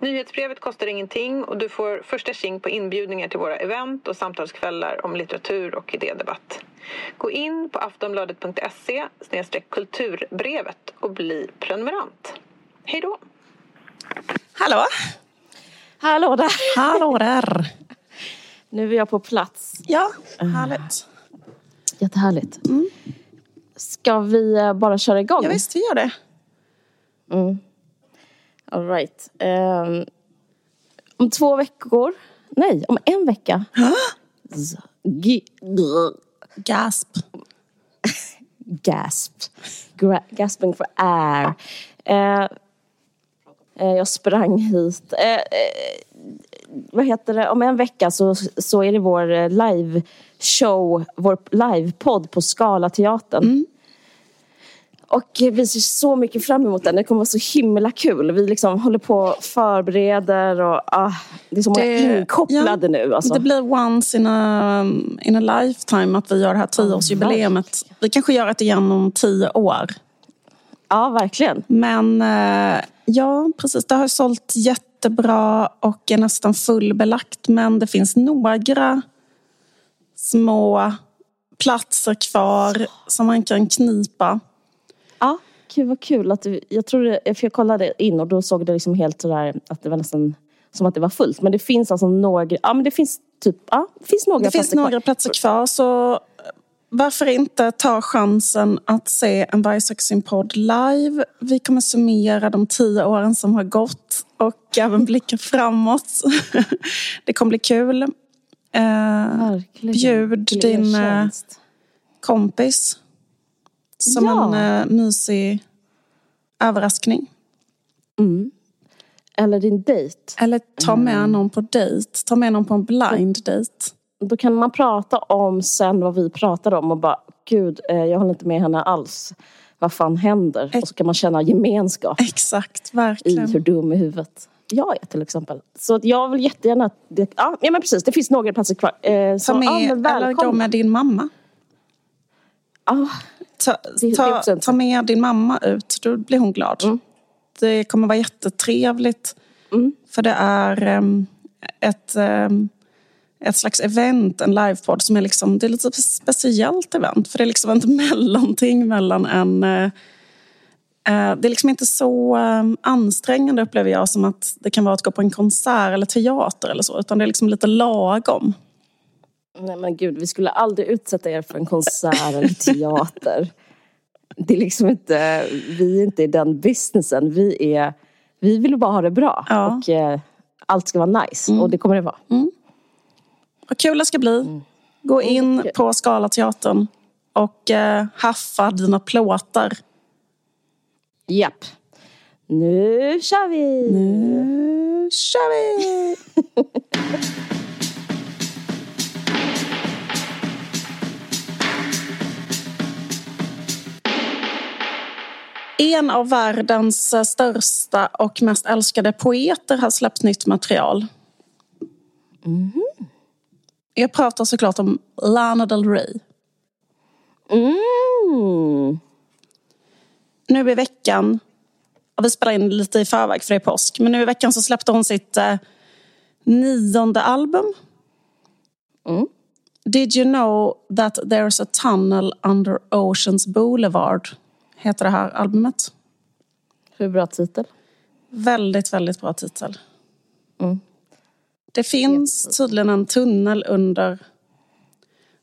Nyhetsbrevet kostar ingenting och du får första tjing på inbjudningar till våra event och samtalskvällar om litteratur och idédebatt. Gå in på aftonbladet.se kulturbrevet och bli prenumerant. Hej då! Hallå! Hallå där! Hallå där! Nu är jag på plats. Ja, härligt. Jättehärligt. Mm. Ska vi eh, bara köra igång? Ja, visst, vi gör det. Mm. All right. Um, om två veckor, nej, om en vecka. Gasp. Gasp. Gra gasping for air. Uh, uh, jag sprang hit. Uh, vad heter det? Om en vecka så, så är det vår live show, vår livepodd på Skala teatern. Mm. Och vi ser så mycket fram emot den. Det kommer vara så himla kul. Vi liksom håller på och förbereder och ah, det är så många det, inkopplade ja, nu. Alltså. Det blir once in a, in a lifetime att vi gör det här tioårsjubileet. Vi kanske gör det igen om tio år. Ja, verkligen. Men eh, ja, precis. Det har sålt jättebra och är nästan fullbelagt. Men det finns några små platser kvar som man kan knipa. Gud vad kul. Att du, jag, tror det, för jag kollade in och då såg det liksom helt sådär att det var nästan som att det var fullt. Men det finns alltså några, ja men det finns typ, ja, det finns några det finns några kvar. platser kvar. Så varför inte ta chansen att se en Vargsaxin-podd live? Vi kommer summera de tio åren som har gått och även blicka framåt. det kommer bli kul. Eh, bjud din eh, kompis som ja. en uh, mysig överraskning. Mm. Eller din dejt. Eller ta med mm. någon på dejt. Ta med någon på en blind dejt. Då kan man prata om sen vad vi pratar om och bara, gud, eh, jag håller inte med henne alls. Vad fan händer? Och så kan man känna gemenskap. Exakt, verkligen. I hur dum i huvudet jag är till exempel. Så jag vill jättegärna... Det, ja, men precis, det finns några platser kvar. Eh, så, Ta med, ja, eller gå med din mamma. Ah, ta, ta, ta med din mamma ut, då blir hon glad. Mm. Det kommer vara jättetrevligt. Mm. För det är um, ett, um, ett slags event, en livepodd som är liksom, det är lite speciellt event. För det är liksom ett mellanting mellan en uh, det är liksom inte så ansträngande upplever jag som att det kan vara att gå på en konsert eller teater eller så. Utan det är liksom lite lagom. Nej men gud, vi skulle aldrig utsätta er för en konsert eller teater. Det är liksom inte, vi är inte i den businessen. Vi, är, vi vill bara ha det bra. Ja. Och eh, allt ska vara nice. Mm. Och det kommer det vara. Mm. Vad kul det ska bli. Mm. Gå in mm. på Skalateatern och eh, haffa dina plåtar. Japp. Nu kör vi! Nu kör vi! En av världens största och mest älskade poeter har släppt nytt material. Mm. Jag pratar såklart om Lana Del Rey. Mm. Nu i veckan, och vi spelar in lite i förväg för det är påsk, men nu i veckan så släppte hon sitt eh, nionde album. Mm. Did you know that there's a tunnel under Oceans Boulevard? Heter det här albumet. Hur bra titel? Väldigt, väldigt bra titel. Mm. Det finns tydligen en tunnel under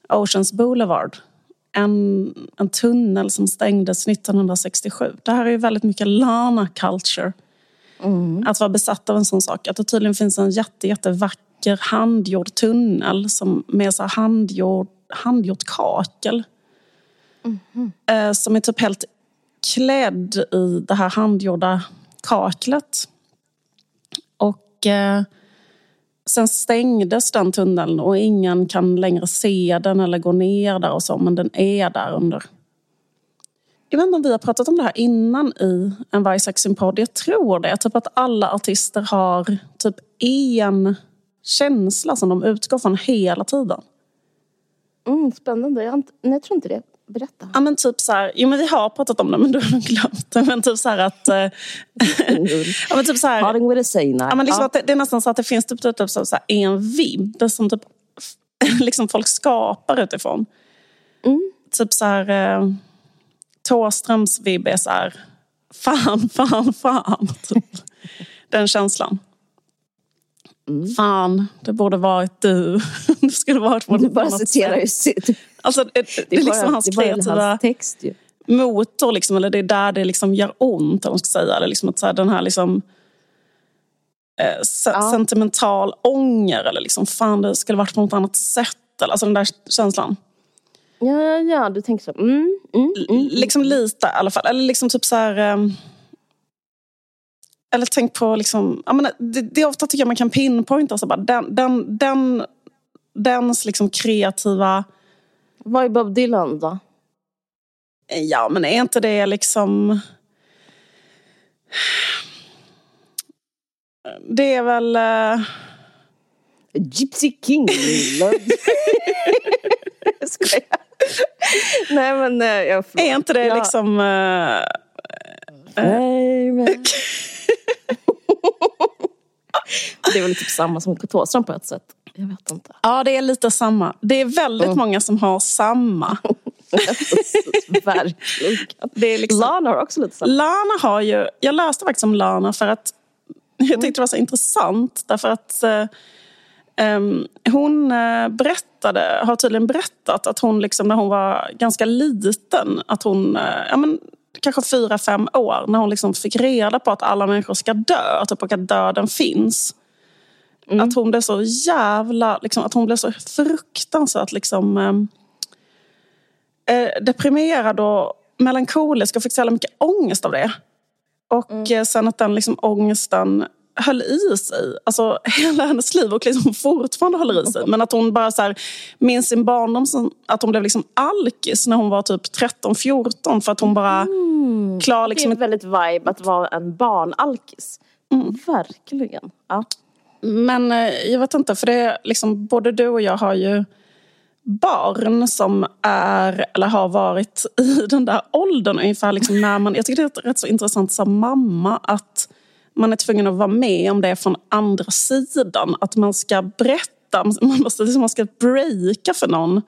Oceans Boulevard. En, en tunnel som stängdes 1967. Det här är ju väldigt mycket Lana culture. Mm. Att vara besatt av en sån sak. Att det tydligen finns en jätte, jättevacker handgjord tunnel som med så handgjord, handgjort kakel. Mm. Eh, som är typ helt klädd i det här handgjorda kaklet. Och eh, sen stängdes den tunneln och ingen kan längre se den eller gå ner där och så, men den är där under. jag vet inte om vi har pratat om det här innan i en Vargsaxen-podd. Jag tror det. Typ att alla artister har typ en känsla som de utgår från hela tiden. Mm, spännande. Jag, inte, nej, jag tror inte det. Berätta. Ja men typ så här, jo men vi har pratat om det men du har glömt det. Men typ så här att... ja, men typ så här, Parting with a say ja, men liksom ja. det, det, är nästan så att det finns typ, typ, typ så, här, en vibb som typ liksom folk skapar utifrån. Mm. Typ så här... Eh, Tåströms vibb är så här, fan, fan, fan. Typ. Den känslan. Mm. Fan, det borde varit du. det skulle varit på Du bara citerar ju sitt. Alltså, det, det, det är liksom hans kreativa hans text, ju. motor, liksom, eller det är där det liksom gör ont, om man ska säga. Eller liksom att, så här, den här liksom, eh, se ja. sentimental ånger, eller liksom, fan det skulle varit på något annat sätt. Eller, alltså den där känslan. Ja, ja, du tänker så. Mm, mm, mm, mm. Liksom lite i alla fall. Eller liksom typ så här... Um, eller tänk på liksom... Jag menar, det, det är ofta tycker jag man kan pinpointa så bara, den, den, den, dens liksom kreativa... Vad är Bob Dylan då? Ja, men är inte det liksom... Det är väl... Uh... Gypsy King. Nej men eh, jag Är inte det ja. liksom... Uh, uh, det är väl typ samma som Thåström på ett sätt. Jag vet inte. Ja, det är lite samma. Det är väldigt mm. många som har samma. Verkligen. Det är liksom, Lana har också lite samma. Lana har ju, jag läste faktiskt om Lana för att jag tyckte det var så intressant därför att um, hon berättade, har tydligen berättat att hon liksom när hon var ganska liten, att hon, ja men kanske fyra, fem år när hon liksom fick reda på att alla människor ska dö typ, och att döden finns. Mm. Att hon blev så jävla, liksom, att hon blev så fruktansvärt liksom, eh, eh deprimerad och melankolisk och fick så jävla mycket ångest av det. Och mm. Eh, sen att den liksom, ångesten höll i sig. Alltså hela hennes liv och liksom fortfarande håller i sig. Men att hon bara så här, minns sin barndom som att hon blev liksom alkis när hon var typ 13-14 för att hon bara mm. klar liksom... Det är väldigt vibe att vara en barnalkis. Mm. Verkligen. Ja. Men eh, jag vet inte, för det är liksom både du och jag har ju barn som är eller har varit i den där åldern ungefär liksom när man, jag tycker det är rätt så intressant som mamma att man är tvungen att vara med om det från andra sidan. Att man ska berätta, man, måste, man ska breaka för någon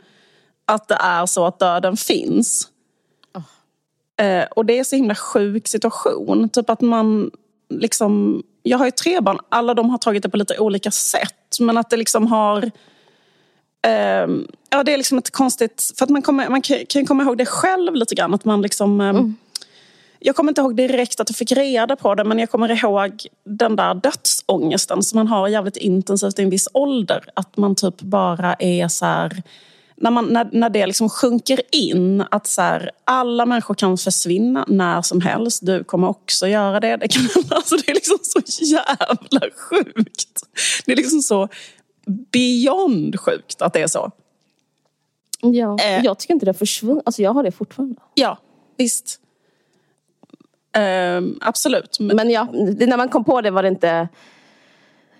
att det är så att döden finns. Oh. Eh, och det är så himla sjuk situation. Typ att man liksom... Jag har ju tre barn, alla de har tagit det på lite olika sätt. Men att det liksom har... Eh, ja, det är liksom ett konstigt... För att man, kommer, man kan, kan komma ihåg det själv lite grann. Att man liksom... Eh, mm jag kommer inte ihåg direkt att jag fick reda på det men jag kommer ihåg den där dödsångesten som man har jävligt intensivt i en viss ålder. Att man typ bara är så här, när, man, när, när det liksom sjunker in att så här, alla människor kan försvinna när som helst. Du kommer också göra det. Det, kan, alltså det är liksom så jävla sjukt. Det är liksom så beyond sjukt att det är så. Ja, eh, jag tycker inte det har försvunnit. Alltså jag har det fortfarande. Ja, visst. Um, absolut. Men ja, när man kom på det var det inte...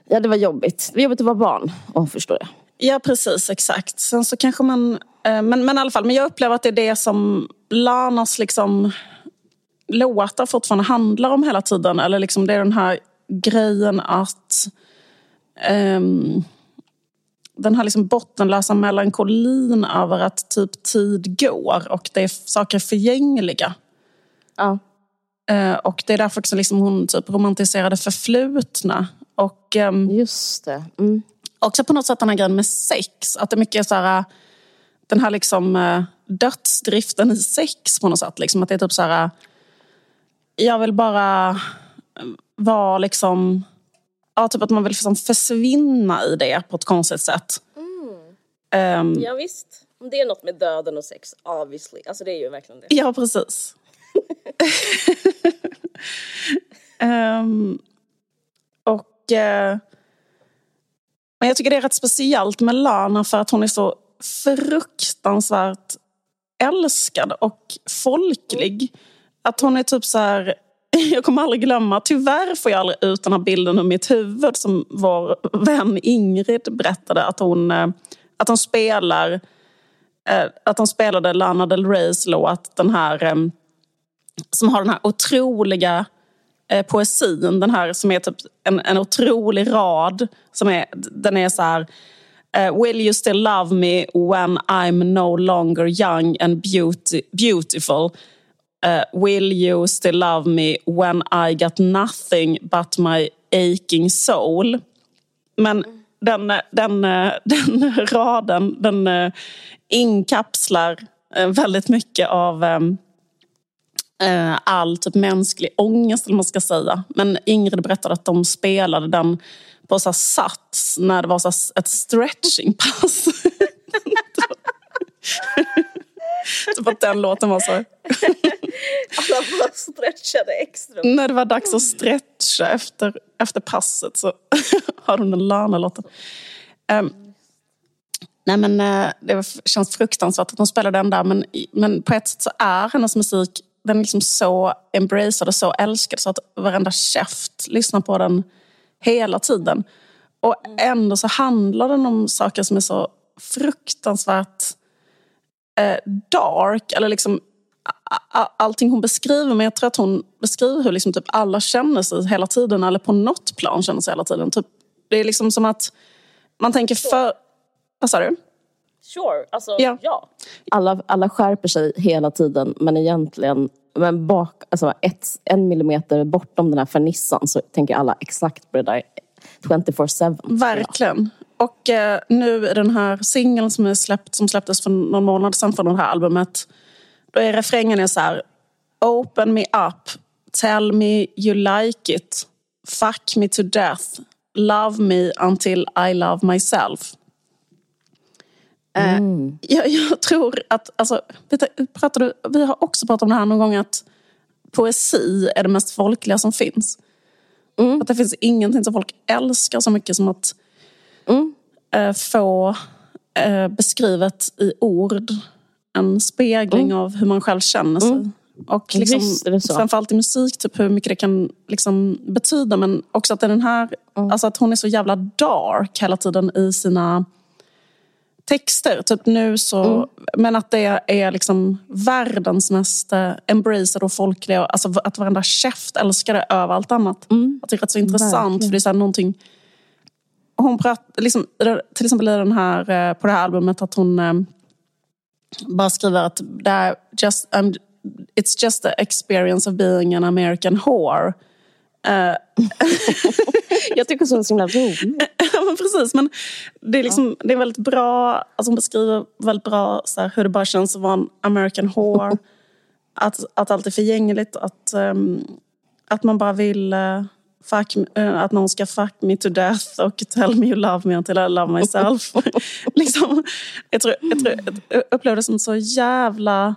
Ja, det var jobbigt. Det var jobbigt att vara barn och förstå det. Ja, precis. Exakt. Sen så kanske man... Uh, men, men i alla fall, men jag upplever att det är det som Lanas liksom låtar fortfarande handlar om hela tiden. Eller liksom det är den här grejen att... Um, den här liksom bottenlösa melankolin över att typ tid går och det är saker förgängliga. Ja. Eh, och det är därför också liksom hon typ romantiserade förflutna. Och, um, Just det. Mm. Också på något sätt den här grejen med sex. Att det är mycket så här, den här liksom uh, dödsdriften i sex på något sätt. Liksom, att det är typ så här, jag vill bara vara liksom, ja, typ att man vill liksom försvinna i det på ett konstigt sätt. Mm. Um, ja visst. Det är något med döden och sex, obviously. Alltså det är ju verkligen det. Ja, precis um, och uh, men jag tycker det är rätt speciellt med Lana för att hon är så fruktansvärt älskad och folklig. Att hon är typ så här... Jag kommer aldrig glömma, tyvärr får jag aldrig ut den här bilden ur mitt huvud som vår vän Ingrid berättade att hon, eh, att hon spelar eh, att de spelade Lana Del Reys låt, den här eh, som har den här otroliga eh, poesin, den här som är typ en, en otrolig rad. Som är, den är så här Uh, will you still love me when I'm no longer young and beauty, beautiful? Uh, will you still love me when I got nothing but my aching soul? Men den, den, den raden den inkapslar väldigt mycket av um, all typ mänsklig ångest, eller man ska säga. Men Ingrid berättade att de spelade den på så sats när det var så ett stretchingpass. typ att den låten var så... Alla bara stretchade extra. När det var dags att stretcha efter, efter passet så har hon den Lana-låten. Um, nej men uh, det känns fruktansvärt att hon spelar den där men, men på ett sätt så är hennes musik den är liksom så embracead och så älskad så att varenda käft lyssnar på den hela tiden. Och ändå så handlar den om saker som är så fruktansvärt eh, dark. Eller liksom allting hon beskriver, men jag tror att hon beskriver hur liksom typ alla känner sig hela tiden, eller på något plan känner sig hela tiden. Typ, det är liksom som att man tänker för... Vad sa du? Sure, alltså ja. ja. Alla, alla skärper sig hela tiden, men egentligen men bak, alltså ett, en millimeter bortom den här fernissan så tänker alla exakt på det där 24-7. Verkligen. Och eh, nu i den här singeln som, släppt, som släpptes för någon månad sedan från det här albumet. Då är refrängen är så här. Open me up. Tell me you like it. Fuck me to death. Love me until I love myself. Eh, mm. Jag, jag, tror att, alltså, pratade, vi har också pratat om det här någon gång att poesi är det mest folkliga som finns. Mm. Att det finns ingenting som folk älskar så mycket som att mm. äh, få äh, beskrivet i ord en spegling mm. av hur man själv känner sig. Mm. Och liksom, framförallt i musik, typ hur mycket det kan liksom betyda. Men också att, den här, mm. alltså att hon är så jävla dark hela tiden i sina texter. Typ nu så, mm. Men att det är liksom världens mest eh, embraced och folkliga. Alltså att varenda käft älskar det över allt annat. Mm. Att det är så intressant. För det är så någonting... Hon pratar, liksom, till exempel i den här, eh, på det här albumet att hon eh, bara skriver att det är just, it's just the experience of being an American whore. Uh, jag tycker så är så himla roligt. men precis, men det är, liksom, ja. det är väldigt bra, alltså hon beskriver väldigt bra så här, hur det bara känns att vara en American whore. att, att allt är förgängligt, att, um, att man bara vill uh, fuck, uh, att någon ska fuck me to death och tell me you love me until I love myself. liksom, jag, tror, jag, tror, jag upplever det som så jävla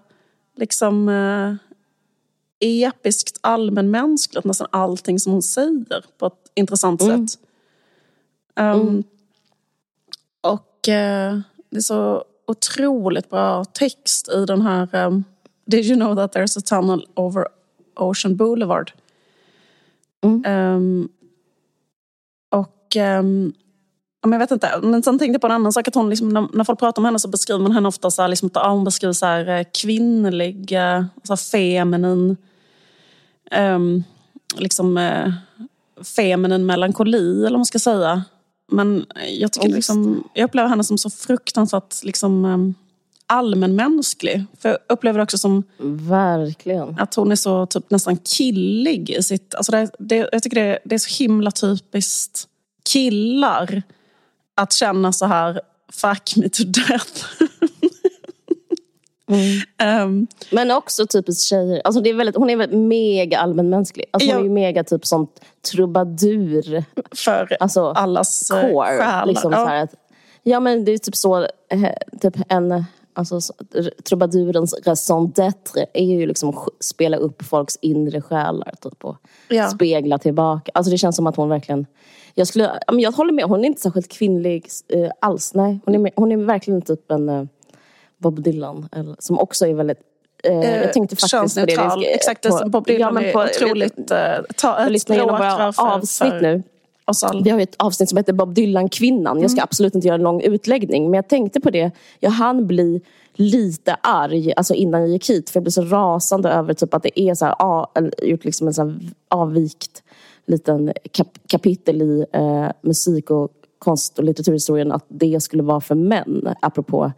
liksom, uh, episkt allmänmänskligt, nästan allting som hon säger på ett intressant mm. sätt. Um, mm. Och uh, det är så otroligt bra text i den här um, Did you know that there's a tunnel over Ocean Boulevard? Mm. Um, och jag vet inte, men sen tänkte jag på en annan sak. Att hon liksom, när, när folk pratar om henne så beskriver man henne ofta så här, liksom, att hon beskriver så här, eh, kvinnlig, så här, feminin um, liksom, uh, feminin melankoli, eller vad man ska säga. Men jag, tycker, liksom, jag upplever henne som så fruktansvärt liksom, um, allmänmänsklig. För jag upplever det också som Verkligen. att hon är så typ, nästan killig i sitt... Alltså det, det, jag tycker det, det är så himla typiskt killar att känna så här fuck me to death. Mm. Um, men också typiskt tjejer. Alltså det är väldigt, hon är väldigt mega allmänmänsklig. Alltså ja, hon är ju mega typ sånt trubadur. För alltså, allas eh, core, själar. Liksom, ja. Att, ja men det är typ så, eh, typ en Alltså, trubadurens raison d'être är ju liksom att spela upp folks inre själar typ, och ja. spegla tillbaka. Alltså det känns som att hon verkligen... Jag, skulle, jag håller med, hon är inte särskilt kvinnlig eh, alls. Nej, hon är, hon är verkligen typ en Bob Dylan, som också är väldigt Eh, jag tänkte faktiskt på det. Exakt, på, Bob Dylan ja, på, är otroligt... Eh, ta ett språkrör för, avsnitt för nu. Vi har ett avsnitt som heter Bob Dylan-kvinnan. Jag ska mm. absolut inte göra en lång utläggning. Men jag tänkte på det. Jag hann bli lite arg alltså innan jag gick hit. För jag blev så rasande över typ att det är så här, ah, gjort liksom en så här avvikt liten kap kapitel i eh, musik och konst och litteraturhistorien att det skulle vara för män. Apropå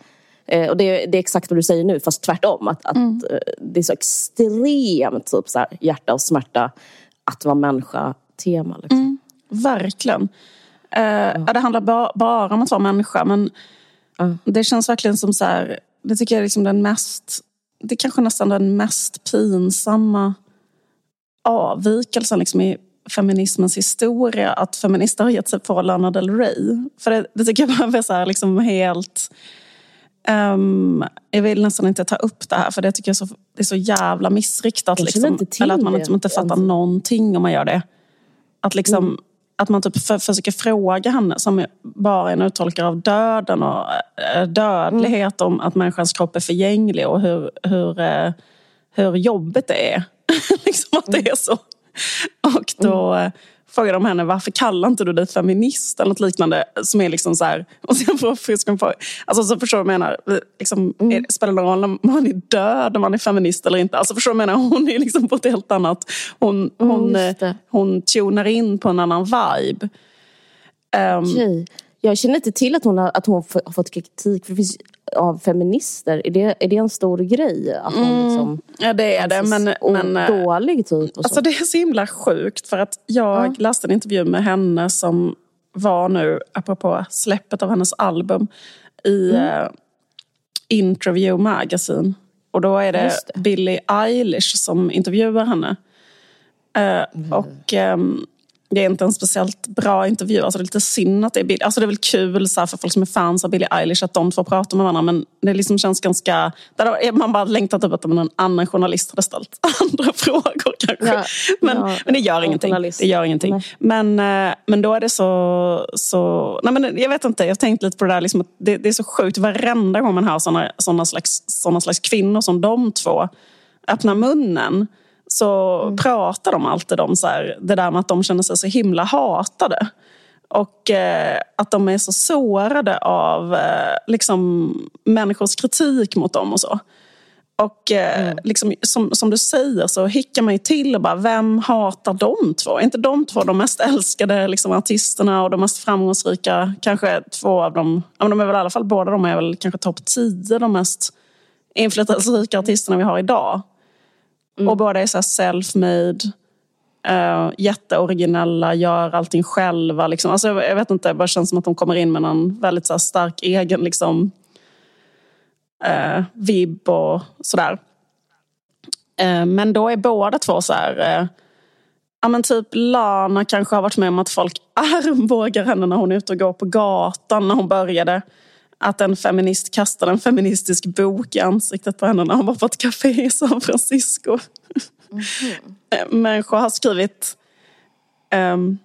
Eh, och det, det, är exakt vad du säger nu, fast tvärtom. Att, att mm. Eh, det är så extremt typ, så här, hjärta och smärta att vara människa-tema. Liksom. Mm. Verkligen. Eh, ja. Det handlar ba bara om att vara människa, men ja. det känns verkligen som så här, det tycker jag är liksom den mest, det är kanske nästan den mest pinsamma avvikelsen liksom i feminismens historia att feminister har gett sig på Lana Del Rey. För det, det tycker jag bara är så här, liksom helt Um, jag vill nästan inte ta upp det här för det tycker jag så, det är så jävla missriktat. Liksom. Eller att man liksom inte fattar någonting om man gör det. Att, liksom, mm. att man typ för, försöker fråga henne som bara är en uttolkare av döden och äh, dödlighet mm. om att människans kropp är förgänglig och hur, hur, äh, hur jobbigt det är. liksom att det är så. Och då, mm frågade de henne varför kallar inte du dig feminist eller något liknande som är liksom så här, och sen får fisken på, alltså så förstår du vad jag menar, liksom, mm. är, spelar det någon roll om man är död om man är feminist eller inte? Alltså förstår du vad jag menar, hon är liksom på ett helt annat, hon, hon, mm, hon, hon tunar in på en annan vibe. Um, okay. Jag känner inte till att hon har, att hon har fått kritik. För det finns av feminister? Är det, är det en stor grej? Att mm. liksom, ja det är det. Men, men, eh, dålig typ? Alltså det är så himla sjukt för att jag ja. läste en intervju med henne som var nu, apropå släppet av hennes album, i mm. uh, Interview Magazine. Och då är det, det. Billie Eilish som intervjuar henne. Uh, mm. Och um, det är inte en speciellt bra intervju. Alltså det är lite synd att det är Billie. Alltså det är väl kul så för folk som är fans av Billie Eilish att de två pratar med varandra. Men det liksom känns ganska... Där man bara längtar typ att en annan journalist hade ställt andra frågor kanske. Ja, men, ja, men det gör ingenting. Det gör ingenting. Men, eh, men då är det så... så nej men jag vet inte, jag har tänkt lite på det där. Liksom det, det är så sjukt varenda gång man hör såna, såna, slags, såna slags kvinnor som de två öppnar munnen så mm. pratar de alltid om så här, det där med att de känner sig så himla hatade. Och eh, att de är så sårade av eh, liksom, människors kritik mot dem och så. Och eh, mm. liksom, som, som du säger så hickar man ju till och bara, vem hatar de två? Är inte de två de mest älskade liksom, artisterna och de mest framgångsrika? Kanske två av dem, ja, de är väl i alla fall båda de är väl kanske topp tio de mest inflytelserika artisterna vi har idag. Mm. Och båda är så self-made, uh, jätteoriginella, gör allting själva. Liksom. Alltså, jag, jag, vet inte, det bara känns som att de kommer in med någon väldigt så stark egen liksom, uh, vibb och sådär. Uh, men då är båda två så här... Uh, ja, men typ Lana kanske har varit med om att folk armbågar henne när hon är ute och går på gatan när hon började att en feminist kastade en feministisk bok i ansiktet på henne när hon var på ett café i San Francisco. Mm -hmm. Människor har skrivit... Um,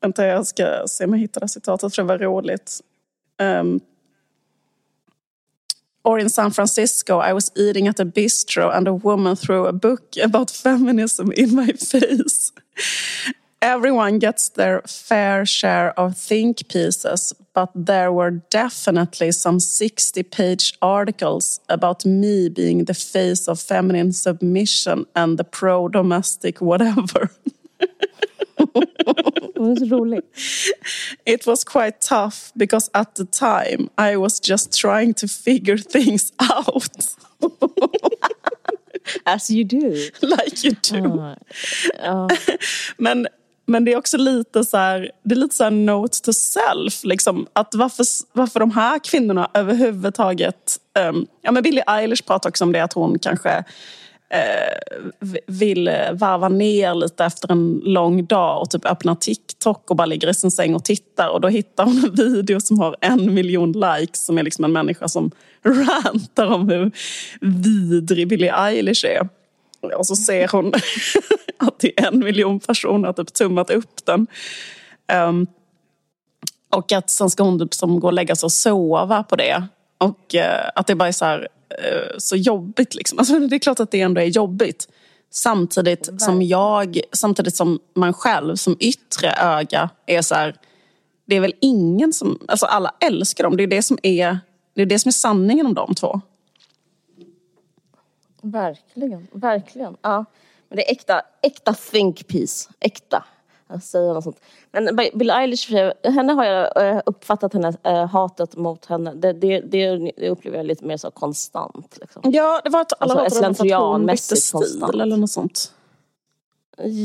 vänta, jag ska se om jag hittar det citatet för det var roligt. Um, Or in San Francisco, I was eating at a bistro and a woman threw a book about feminism in my face. everyone gets their fair share of think pieces, but there were definitely some 60 page articles about me being the face of feminine submission and the pro domestic whatever. It was rolling. It was quite tough because at the time I was just trying to figure things out. As you do. Like you do. Uh, uh. Men men det är också lite så här, det är lite så note to self. Liksom, att varför, varför de här kvinnorna överhuvudtaget... Um, ja, men Billie Eilish pratar också om det att hon kanske uh, vill varva ner lite efter en lång dag och typ öppna TikTok och bara ligger i sin säng och tittar. Och då hittar hon en video som har en miljon likes som är liksom en människa som rantar om hur vidrig Billie Eilish är. Och så ser hon att det är en miljon personer har typ tummat upp den. Um, och att sen ska hon typ som gå och lägga sig och sova på det. Och uh, att det bara är så, här, uh, så jobbigt. Liksom. Alltså, det är klart att det ändå är jobbigt. Samtidigt som jag, samtidigt som man själv som yttre öga är så här, det är väl ingen som, alltså alla älskar dem. Det är det som är, det är, det som är sanningen om de två. Verkligen, verkligen. Ja. Men det är äkta, äkta think piece. Äkta. Jag säger något sånt. Men Bill Eilish, henne har jag eh, uppfattat henne, äh, hatet mot henne. Det, det, det upplever jag lite mer så konstant. Liksom. Ja, det var att alla alltså, hatade att hon bytte stil konstant. eller något sånt.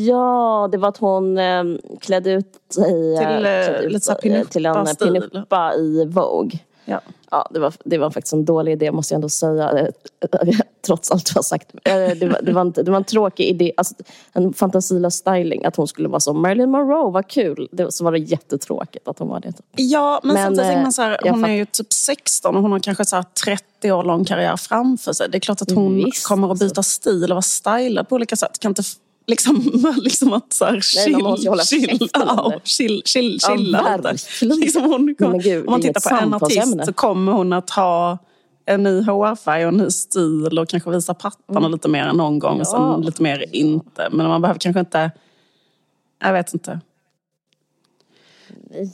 Ja, det var att hon eh, klädde ut sig till, eh, ut, till en pinuppa i Vogue. Ja. Ja, det var, det var faktiskt en dålig idé måste jag ändå säga. Trots allt jag har sagt. Eh, det var, det var, inte, det var en tråkig idé. Alltså, en fantasilös styling. Att hon skulle vara som Marilyn Monroe, vad kul. Det, så var det jättetråkigt att hon var det. Ja, men, men samtidigt tänker man så här, hon är ju typ 16 och hon har kanske så 30 år lång karriär framför sig. Det är klart att hon Visst, kommer att byta stil och vara stylad på olika sätt. Kan inte liksom, liksom att så här, chill, Nej, chill, ja, chill, chill, chilla ja, liksom hon kom, gud, Om man tittar på en artist så kommer hon att ha en ny hårfärg och en ny stil och kanske visa pattarna mm. lite mer än någon gång och sen lite mer inte. Men man behöver kanske inte, jag vet inte. Nej.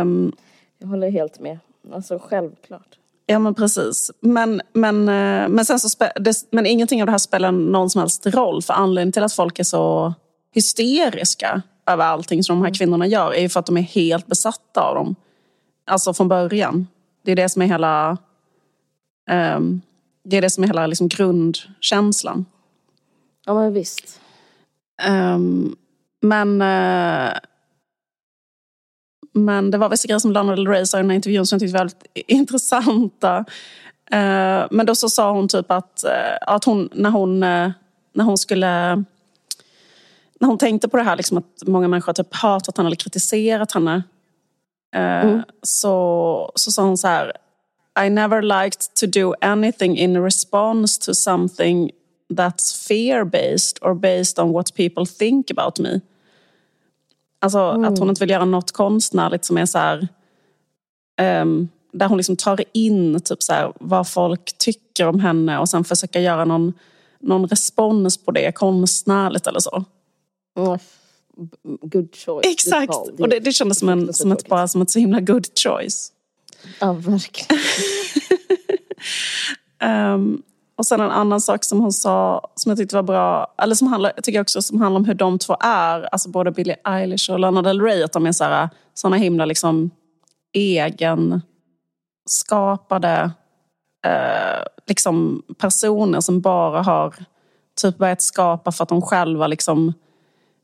Um, jag håller helt med. Alltså självklart. Ja men precis. Men, men, eh, men, sen så men ingenting av det här spelar någon som helst roll. För anledningen till att folk är så hysteriska över allting som de här mm. kvinnorna gör är ju för att de är helt besatta av dem. Alltså från början. Det är det som är hela, um, det är det som är hela liksom grundkänslan. Ja men visst. Um, men uh, men det var vissa grejer som Lana Del Rey sa i den här intervjun som jag tyckte var väldigt intressanta. Eh, men då så sa hon typ att, eh, att hon, när hon, eh, när hon skulle när hon tänkte på det här liksom att många människor typ hatat henne eller kritiserat henne mm. så, så sa hon så här I never liked to do anything in response to something that's fear based or based on what people think about me. Alltså mm. att hon inte vill göra något konstnärligt som är så här, um, där hon liksom tar in typ så här, vad folk tycker om henne och sen försöker göra någon, någon respons på det konstnärligt eller så. Mm. Good choice. Exakt, good och det, det kändes som, en, som, ett, bara som ett så himla good choice. Ja, verkligen. um, Och sen en annan sak som hon sa som jag tyckte var bra, eller som handlar, jag tycker också som handlar om hur de två är, alltså både Billie Eilish och Lana Del Rey, att de är så här, såna himla liksom egenskapade eh, liksom personer som bara har typ börjat skapa för att de själva liksom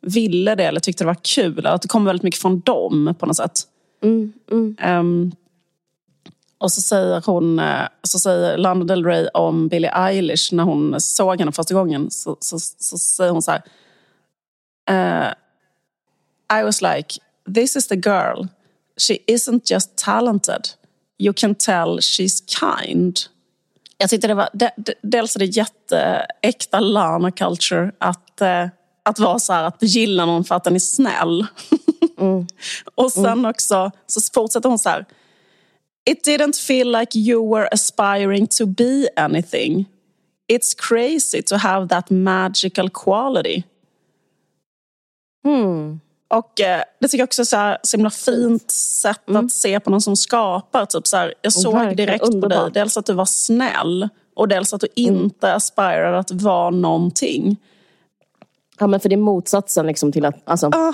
ville det eller tyckte det var kul. Att det kommer väldigt mycket från dem på något sätt. Mm, mm. Um, och så säger hon, eh, så säger Lana Del Rey om Billie Eilish när hon såg henne första gången. Så, så, så säger hon så här. Uh, I was like, this is the girl. She isn't just talented. You can tell she's kind. Jag tyckte det var, de, de, dels är det jätteäkta Lana culture att, uh, att vara så här, att gilla någon för att den är snäll. Mm. och sen mm. också så fortsätter hon så här. It didn't feel like you were aspiring to be anything. It's crazy to have that magical quality. Hmm. Och eh, det tycker jag också är så, här, så himla fint sätt mm. att se på någon som skapar. Typ så här, jag såg Verkligen direkt underbar. på dig, dels att du var snäll och dels att du mm. inte aspirade att vara någonting. Ja men för det är motsatsen liksom till att, alltså, ah.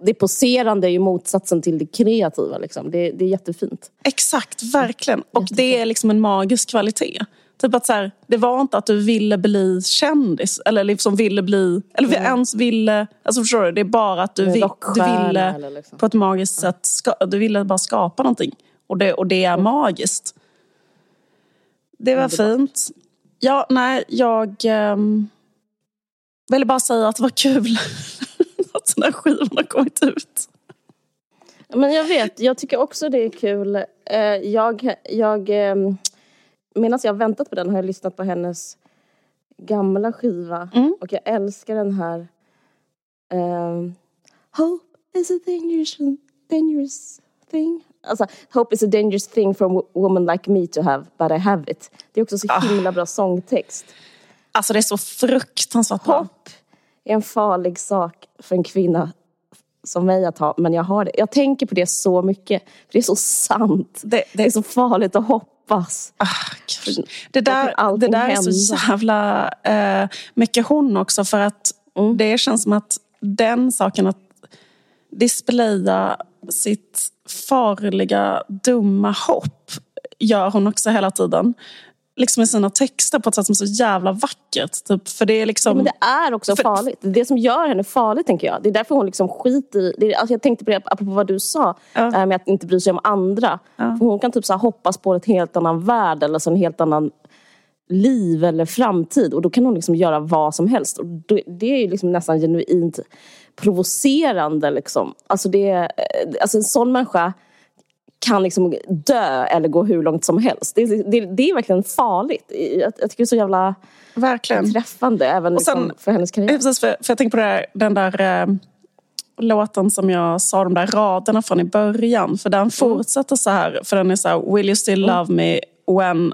det poserande är ju motsatsen till det kreativa liksom. Det, det är jättefint. Exakt, verkligen. Och Jättefint. det är liksom en magisk kvalitet. Typ att så här, det var inte att du ville bli kändis eller liksom ville bli, eller mm. ens ville, alltså förstår du? Det är bara att du, vi, du ville liksom. på ett magiskt sätt, ska, du ville bara skapa någonting. Och det, och det är mm. magiskt. Det var fint. Ja, nej, jag... Um, ville bara säga att det var kul att den här skivan har kommit ut. Men jag vet, jag tycker också det är kul. Eh, jag, jag, ehm, medan jag har väntat på den har jag lyssnat på hennes gamla skiva. Mm. Och jag älskar den här um, Hope is a dangerous, dangerous thing. Alltså, hope is a dangerous thing for a woman like me to have, but I have it. Det är också så ah. himla bra sångtext. Alltså det är så fruktansvärt bra. Hopp är en farlig sak för en kvinna som mig att ha, men jag har det. Jag tänker på det så mycket. För det är så sant. Det, det... det är så farligt att hoppas. Ah, det där, det där är så jävla eh, mycket hon också för att mm. det känns som att den saken att displaya sitt farliga, dumma hopp gör hon också hela tiden liksom i sina texter på ett sätt som är så jävla vackert. Typ. För det är liksom... Ja, men det är också för... farligt. Det är det som gör henne farlig tänker jag. Det är därför hon liksom skiter i... Det är, alltså jag tänkte på det apropå vad du sa. Ja. Med att inte bry sig om andra. Ja. Hon kan typ så hoppas på ett helt annan värld eller så en helt annan liv eller framtid. Och då kan hon liksom göra vad som helst. Och det är ju liksom nästan genuint provocerande. Liksom. Alltså, det, alltså en sån människa kan liksom dö eller gå hur långt som helst. Det, det, det är verkligen farligt. Jag, jag tycker det är så jävla verkligen. träffande även och sen, liksom för hennes karriär. Precis, för, för jag tänker på här, den där eh, låten som jag sa, de där raderna från i början. För den mm. fortsätter så här, för den är så här, Will you still mm. love me when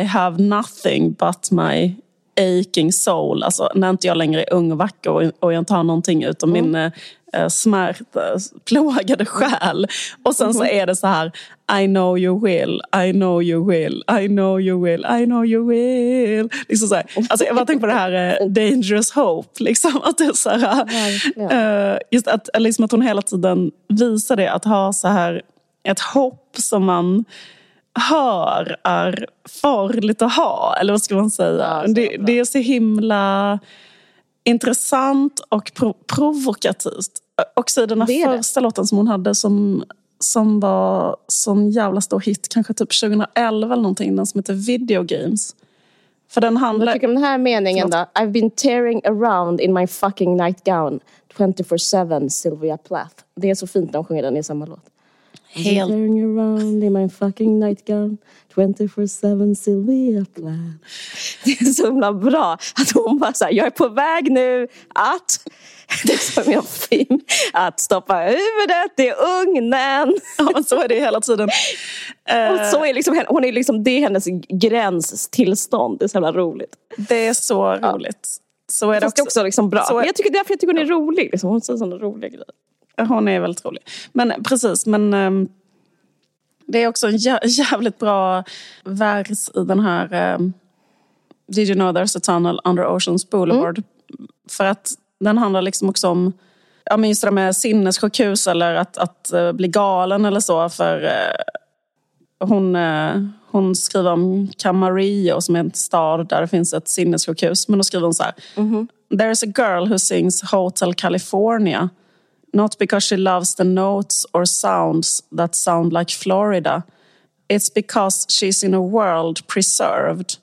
I have nothing but my aching soul. Alltså när inte jag längre är ung och vacker och, och jag inte har någonting utom mm. min eh, smärta, plågade själ. Och sen så mm. är det så här I know you will, I know you will, I know you will, I know you will. Liksom så här. Alltså jag bara tänker på det här eh, dangerous hope. Liksom, att det så här, eh, just att, liksom att hon hela tiden visar det, att ha så här ett hopp som man hör är farligt att ha. Eller vad ska man säga? Ja, det, det, är så himla intressant och pro provokativt. Också i den här första det. låten som hon hade som, som var sån jävla stor hit, kanske typ 2011 eller någonting, den som heter Video Games. För den handlar... Vad tycker du om den här meningen då? I've been tearing around in my fucking nightgown 24-7 Sylvia Plath. Det är så fint när hon sjunger den i samma låt. Helt... Carrying around in my fucking nightgown 24-7 Sylvia Plath. Det är så himla bra att hon bara såhär, jag är på väg nu att det som en film. Att stoppa huvudet i ugnen. Ja, så är det hela tiden. Och så är liksom, hon är liksom, det är hennes gränstillstånd. Det är så jävla roligt. Det är så roligt. Så är det också. också liksom bra. Så är... Jag tycker därför jag tycker hon är rolig. Liksom. Hon säger sådana roliga grejer. Hon är väldigt rolig. Men precis, men um, det är också en jä jävligt bra vers i den här um, Did you know there's a tunnel under Oceans Boulevard? Mm. För att den handlar liksom också om ja, men just det med sinnessjukhus eller att, att uh, bli galen eller så. För uh, hon, uh, hon skriver om Camarillo som är en stad där det finns ett sinnessjukhus. Men då skriver hon så här. Mm -hmm. There is a girl who sings Hotel California Not because she loves the notes or sounds that sound like Florida. It's because she's in a world preserved.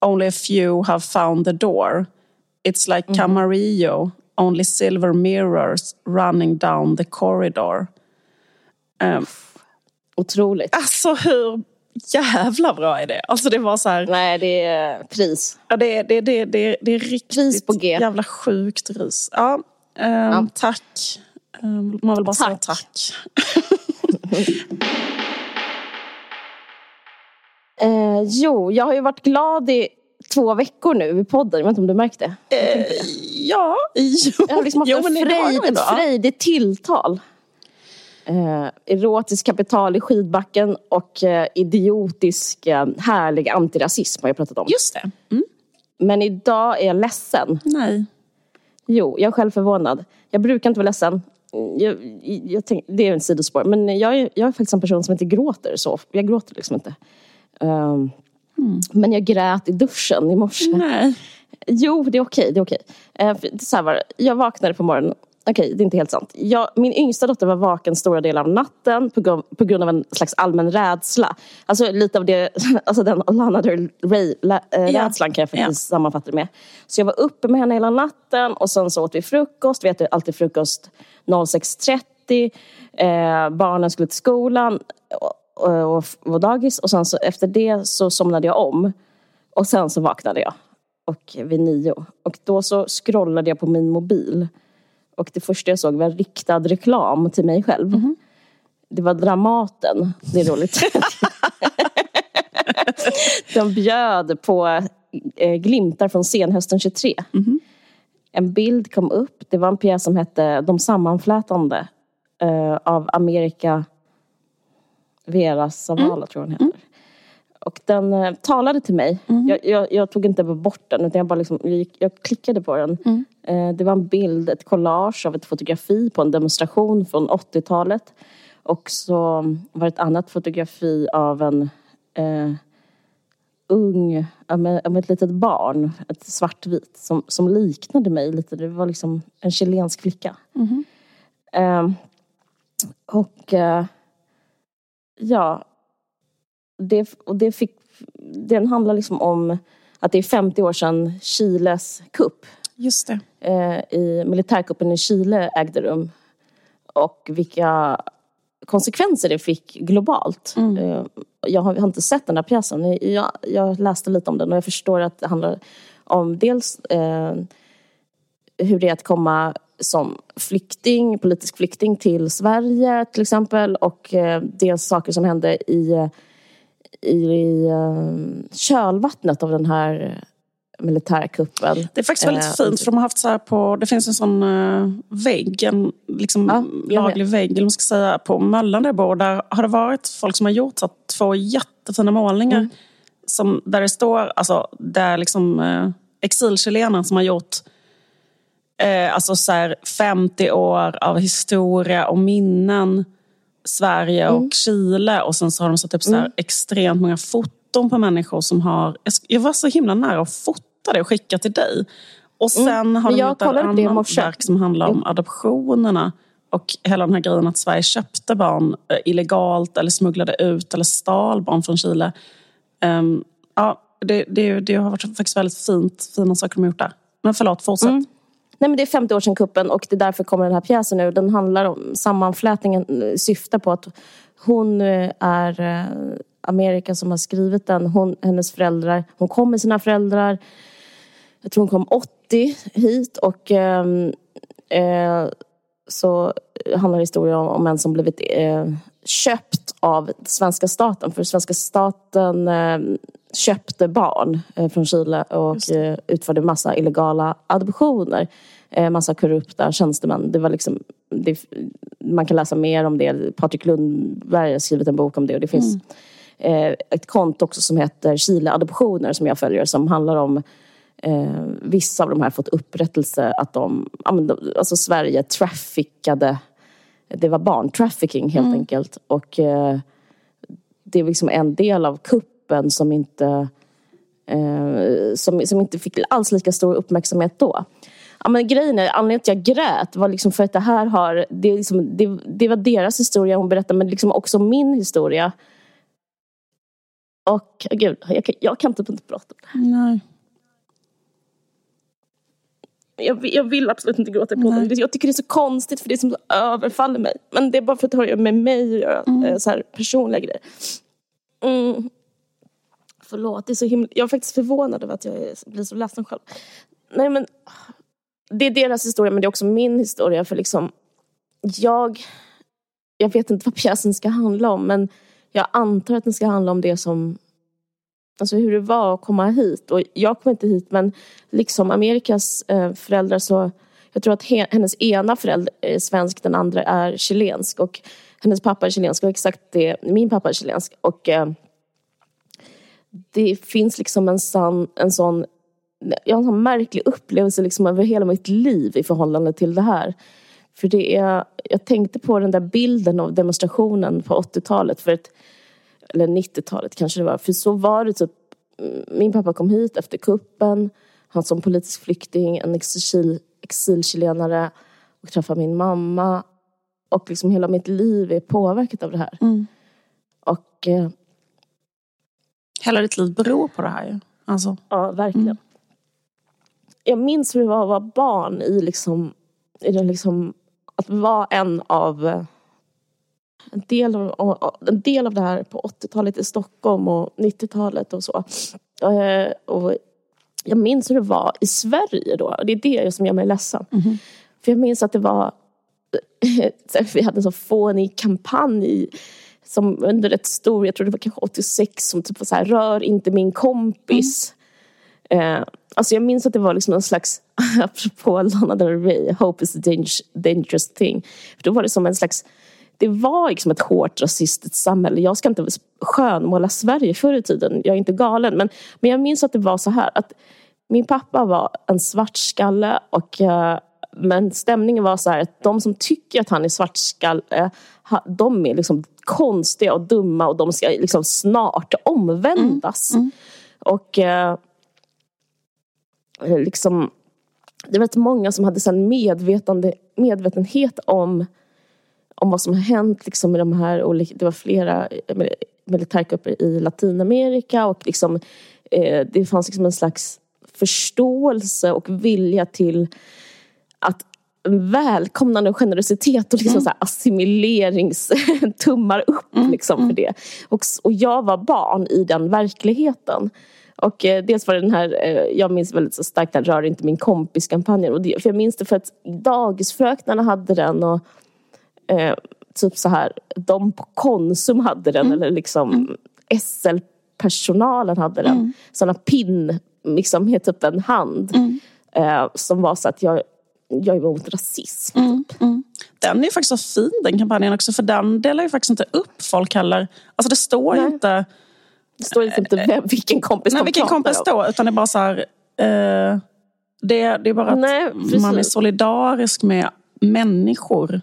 Only a few have found the door. It's like mm. Camarillo, only silver mirrors running down the corridor. Um, Otroligt. Alltså hur jävla bra är det? Alltså det var så här... Nej, det är pris. Ja, det, det, det, det, det är riktigt pris på G. jävla sjukt ris. Ja, um, ja. Tack. Ehm, man vill bara tack. säga tack. eh, jo, jag har ju varit glad i två veckor nu i podden. Jag vet inte om du märkte? Eh, ja, jo. Jag har liksom haft jo, en frejd, ett frejdigt tilltal. Eh, erotiskt kapital i skidbacken och eh, idiotisk eh, härlig antirasism har jag pratat om. Just det. Mm. Men idag är jag ledsen. Nej. Jo, jag är själv förvånad. Jag brukar inte vara ledsen jag, jag tänk, det är en sidospår. Men jag är, jag är faktiskt en person som inte gråter så. Jag gråter liksom inte. Um, mm. Men jag grät i duschen i morse. Nej. Jo, det är okej. Det är okej. Uh, så var Jag vaknade på morgonen. Okej, det är inte helt sant. Jag, min yngsta dotter var vaken stora delar av natten på, på grund av en slags allmän rädsla. Alltså lite av det, alltså den Lana Del Rey-rädslan kan jag faktiskt yeah. sammanfatta det med. Så jag var uppe med henne hela natten och sen så åt vi frukost. Vi äter alltid frukost 06.30. Eh, barnen skulle till skolan och, och var dagis. Och sen så efter det så somnade jag om. Och sen så vaknade jag. Och vid nio. Och då så scrollade jag på min mobil. Och det första jag såg var riktad reklam till mig själv. Mm. det var Dramaten, det är roligt. de bjöd på eh, glimtar från scenhösten 23. Mm. En bild kom upp, det var en pjäs som hette De sammanflätande eh, av Amerika Vera Zavala mm. tror hon heter. Mm. Och den eh, talade till mig. Mm. Jag, jag, jag, tog inte bort den utan jag bara liksom, jag, jag klickade på den. Mm. Eh, det var en bild, ett collage av ett fotografi på en demonstration från 80-talet. Och så var det ett annat fotografi av en eh, ung, av ett litet barn, ett svartvit, som, som liknade mig lite. Det var liksom en chilensk flicka. Mm. Och eh, ja, det, och det fick, den handlar liksom om att det är 50 år sedan Chiles kupp. Just det. Eh, i militärkuppen i Chile ägde rum. Och vilka konsekvenser det fick globalt. Mm. Eh, jag har, inte sett den här pjäsen. Jag, jag, läste lite om den och jag förstår att det handlar om dels eh, hur det är att komma som flykting, politisk flykting till Sverige till exempel och eh, dels saker som hände i, i, i eh, kölvattnet av den här militärkuppen. Det är faktiskt väldigt eh, fint för de har haft så här på, det finns en sån uh, vägg, en liksom ja, laglig vägg eller man ska säga, på Möllan där jag bor. Där har det varit folk som har gjort så två jättefina målningar. Mm. Som, där det står, alltså det är liksom uh, exilchilenare som har gjort uh, alltså så här 50 år av historia och minnen. Sverige och mm. Chile och sen så har de satt upp så mm. extremt många foton på människor som har... Jag var så himla nära att fota det och skicka till dig. Och mm. sen mm. har de gjort ett annat verk som handlar om mm. adoptionerna. Och hela den här grejen att Sverige köpte barn eh, illegalt eller smugglade ut eller stal barn från Chile. Um, ja, det, det, det, har varit faktiskt väldigt fint, fina saker de har gjort där. Men förlåt, fortsätt. Nej, men det är 50 år sedan kuppen och det är därför kommer den här pjäsen nu. Den handlar om, sammanflätningen eh, syftar på att hon eh, är eh, Amerika som har skrivit den. Hon, hennes föräldrar, hon kom med sina föräldrar jag tror hon kom 80 hit och ehm, eh, så handlar historien om, om en som blivit eh, köpt av svenska staten. För svenska staten eh, köpte barn eh, från Chile och eh, utförde massa illegala adoptioner. Massa korrupta tjänstemän. Det var liksom, det, man kan läsa mer om det. Patrik Lundberg har skrivit en bok om det och det finns mm. ett konto också som heter Chile Adoptioner som jag följer som handlar om Eh, vissa av de här fått upprättelse att de, alltså Sverige traffickade, det var barntrafficking helt mm. enkelt. Och eh, det är liksom en del av kuppen som inte, eh, som, som inte fick alls lika stor uppmärksamhet då. Ja, men grejen är, anledningen till att jag grät var liksom för att det här har, det, liksom, det, det var deras historia hon berättade men liksom också min historia. Och gud, jag, jag kan typ inte prata om det. Nej jag, jag vill absolut inte gråta på podden. Jag tycker det är så konstigt för det är som överfaller mig. Men det är bara för att det har med mig att göra. Mm. Eh, så här, personliga grejer. Mm. Förlåt, det är så himla... Jag är faktiskt förvånad över att jag blir så ledsen själv. Nej men, det är deras historia men det är också min historia. För liksom, jag... Jag vet inte vad pjäsen ska handla om men jag antar att den ska handla om det som alltså hur det var att komma hit. Och jag kom inte hit men liksom Amerikas eh, föräldrar så jag tror att hennes ena förälder är svensk, den andra är chilensk och hennes pappa är chilensk och exakt det, min pappa är chilensk och eh, det finns liksom en, sann, en sån jag har en sån märklig upplevelse liksom över hela mitt liv i förhållande till det här. För det är, jag tänkte på den där bilden av demonstrationen på 80-talet för ett eller 90-talet kanske det var. För så var det typ, min pappa kom hit efter kuppen, han som politisk flykting, en exil, exilchilenare och träffade min mamma. Och liksom hela mitt liv är påverkat av det här. Mm. Och... Eh, hela ditt liv beror på det här ju. Alltså. Ja, verkligen. Mm. Jag minns hur det var att vara barn i liksom, i den liksom att vara en av eh, en del av, en del av det här på 80-talet i Stockholm och 90-talet och så. Eh, och jag minns hur det var i Sverige då. Och det är det som gör mig ledsen. Mm. För jag minns att det var vi hade en så fånig kampanj som under ett stor, jag tror det var kanske 86, som typ var så här, rör inte min kompis. Mm. Eh, alltså jag minns att det var liksom en slags, apropå Lana Del Rey, hope is a dangerous, dangerous thing. För då var det som en slags det var liksom ett hårt rasistiskt samhälle. Jag ska inte skönmåla Sverige förr i tiden, jag är inte galen. Men, men jag minns att det var så här att min pappa var en svartskalle och uh, men stämningen var så här att de som tycker att han är svartskalle, de är liksom konstiga och dumma och de ska liksom snart omvändas. Mm. Mm. Och eh, liksom, det var rätt många som hade en medvetande, medvetenhet om, om vad som har hänt liksom, med de här olika, det var flera militärkupper i Latinamerika och liksom, eh, det fanns liksom en slags förståelse och vilja till att välkomnande generositet och liksom mm. så assimilerings tummar upp mm. liksom för det. Och, och jag var barn i den verkligheten. Och eh, dels var det den här, eh, jag minns väldigt så starkt den Rör inte min kompis-kampanjen. Och det, för jag minns det för att dagisfröknarna hade den och eh, typ så här, de på Konsum hade den mm. eller liksom mm. SL-personalen hade den. Mm. Sådana pin, liksom med typ en hand. Mm. Eh, som var så att jag jag är emot rasism. Mm, typ. mm. Den är faktiskt så fin den kampanjen också för den delar ju faktiskt inte upp folk heller. Alltså det står ju inte... Det står liksom inte vem, vilken kompis nej, vilken kompis då, utan det är bara så här... Eh, det, det är bara att nej, man är solidarisk med människor.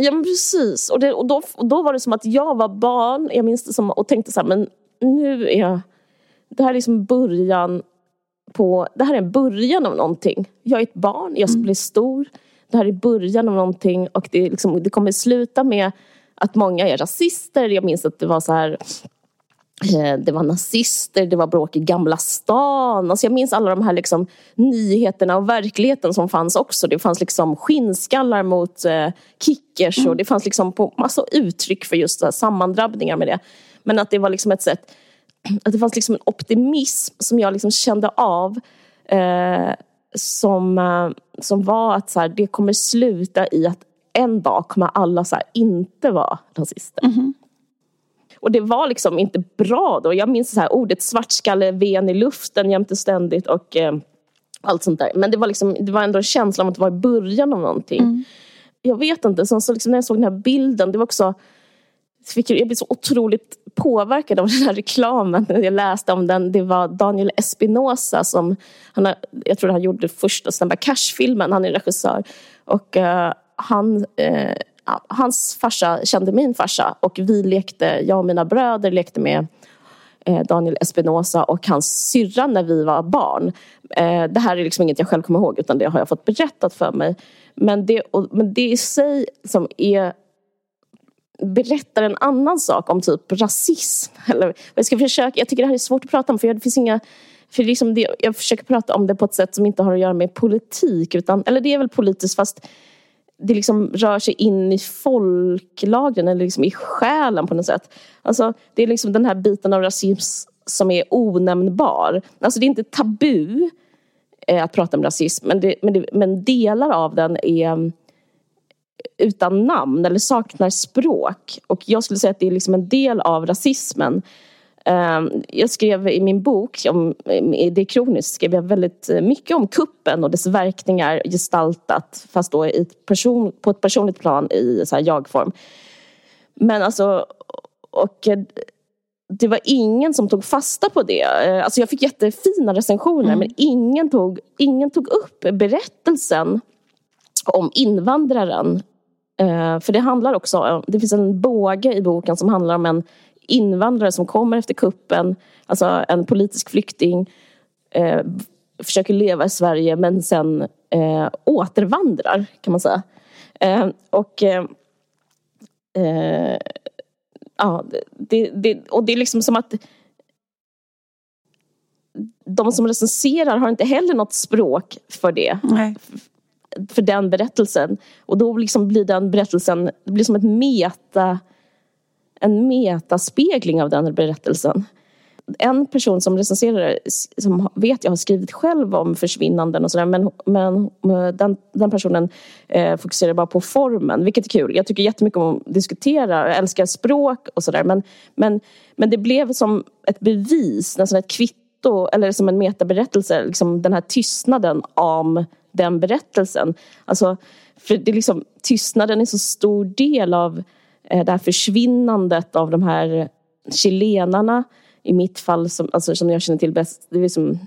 Ja men precis. Och, det, och, då, och då var det som att jag var barn, jag minns det som, och tänkte så här, men nu är jag... Det här är liksom början på, det här är en början av någonting. Jag är ett barn, jag ska mm. bli stor. Det här är början av någonting och det, liksom, det kommer sluta med att många är rasister. Jag minns att det var så här det var nazister, det var bråk i Gamla stan. Alltså jag minns alla de här liksom nyheterna och verkligheten som fanns också. Det fanns liksom skinnskallar mot eh, kickers mm. och det fanns liksom på massa uttryck för just här, sammandrabbningar med det. Men att det var liksom ett sätt att det fanns liksom en optimism som jag liksom kände av eh, som, eh, som var att så här, det kommer sluta i att en dag kommer alla så här, inte vara rasister. Mm -hmm. Och det var liksom inte bra då. Jag minns så här, ordet svartskalle ven i luften jämte ständigt och eh, allt sånt där. Men det var, liksom, det var ändå en känsla av att vara i början av någonting. Mm. Jag vet inte, sen så liksom när jag såg den här bilden, det var också fick, jag blev så otroligt påverkad av den här reklamen. Jag läste om den. Det var Daniel Espinosa som, han har, jag tror han gjorde första Snabba Cash-filmen. Han är regissör. Och uh, han, uh, hans farsa kände min farsa och vi lekte, jag och mina bröder lekte med eh, Daniel Espinosa och hans syrra när vi var barn. Eh, det här är liksom inget jag själv kommer ihåg utan det har jag fått berättat för mig. Men det, och, men det i sig som är berättar en annan sak om typ rasism. Eller, jag, ska försöka, jag tycker det här är svårt att prata om för det finns inga för liksom det, jag försöker prata om det på ett sätt som inte har att göra med politik. Utan, eller det är väl politiskt fast det liksom rör sig in i folklagren eller liksom i själen på något sätt. Alltså, det är liksom den här biten av rasism som är onämnbar. Alltså det är inte tabu eh, att prata om rasism men, det, men, det, men delar av den är mm, utan namn eller saknar språk. Och jag skulle säga att det är liksom en del av rasismen. Ehm, jag skrev i min bok, om, det är kroniskt, skrev jag väldigt mycket om kuppen och dess verkningar gestaltat fast då i person, på ett personligt plan i så jag-form. Men alltså, och det var ingen som tog fasta på det. Eh, alltså jag fick jättefina recensioner mm. men ingen tog, ingen tog upp berättelsen om invandraren. Eh, för det handlar också, det finns en båge i boken som handlar om en invandrare som kommer efter kuppen, alltså en politisk flykting, eh, försöker leva i Sverige men sen eh, återvandrar kan man säga. Eh, och eh, eh, ja, det, det, och det är liksom som att de som recenserar har inte heller något språk för det. Nej för den berättelsen. Och då liksom blir den berättelsen, det blir som ett meta, en metaspegling av den berättelsen. en person som recenserar som vet jag har skrivit själv om försvinnanden och sådär men, men den, den personen eh, fokuserar bara på formen vilket är kul. Jag tycker jättemycket om att diskutera, jag älskar språk och sådär men, men, men det blev som ett bevis, nästan ett kvitto eller som en metaberättelse, liksom den här tystnaden om den berättelsen. Alltså, för det är liksom, tystnaden är så stor del av det här försvinnandet av de här chilenarna i mitt fall som, alltså, som jag känner till bäst. Det är liksom,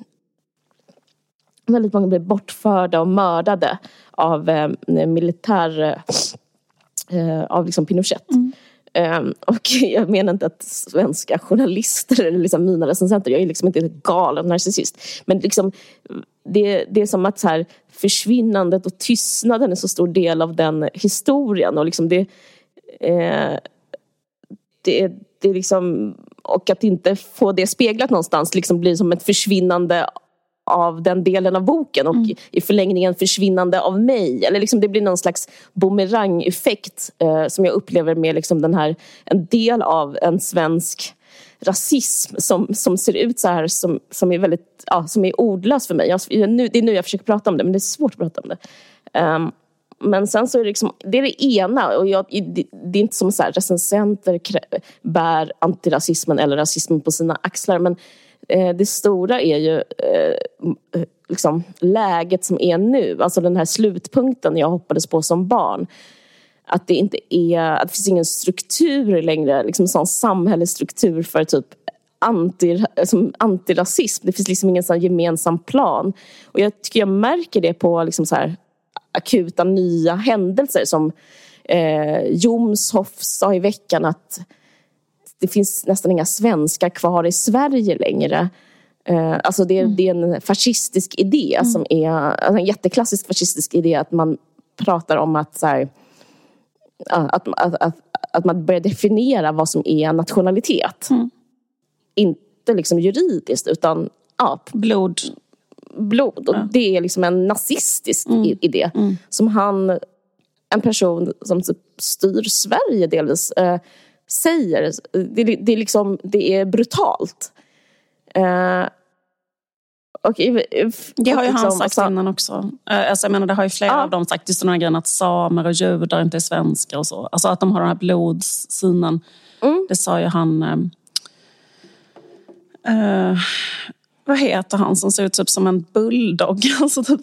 väldigt många blev bortförda och mördade av eh, militär eh, av liksom Pinochet. Mm. Um, och jag menar inte att svenska journalister eller liksom mina recensenter, jag är liksom inte en galen narcissist. Men liksom, det, det är som att så här, försvinnandet och tystnaden är så stor del av den historien. Och liksom det, eh, det, det liksom, och att inte få det speglat någonstans liksom blir som ett försvinnande av den delen av boken och mm. i förlängningen försvinnande av mig. Eller liksom det blir någon slags bumerangeffekt eh, som jag upplever med liksom den här, en del av en svensk rasism som, som ser ut så här som, som är väldigt, ja, som är ordlös för mig. Jag, nu, det är nu jag försöker prata om det men det är svårt att prata om det. Um, men sen så är det liksom, det är det ena och jag, det, det, är inte som så här, recensenter bär antirasismen eller rasismen på sina axlar men eh, det stora är ju eh, liksom läget som är nu, alltså den här slutpunkten jag hoppades på som barn. Att det inte är, att det finns ingen struktur längre, liksom sån samhällsstruktur för typ anti, som antirasism. Det finns liksom ingen sån gemensam plan. Och jag tycker jag märker det på liksom så här, akuta nya händelser som eh, Jomshof sa i veckan att det finns nästan inga svenskar kvar i Sverige längre. Eh, alltså det, mm. det, är en fascistisk idé mm. som är alltså en jätteklassisk fascistisk idé att man pratar om att, så här, att, att, att, att, man börjar definiera vad som är nationalitet. Mm. Inte liksom juridiskt utan ja, blod blod. Och. Det är liksom en nazistisk mm. idé. Mm. Som han, en person som typ styr Sverige delvis, eh, säger. Det, det, är liksom, det är brutalt. Eh, och, det har ju han sagt också, innan också. Eh, alltså, jag menar, det har ju flera ja. av dem sagt, just den här grejen att samer och judar inte är svenskar och så. Alltså att de har den här blodssynen. Mm. Det sa ju han... Uh, vad heter han som ser ut typ som en bulldog? Alltså typ,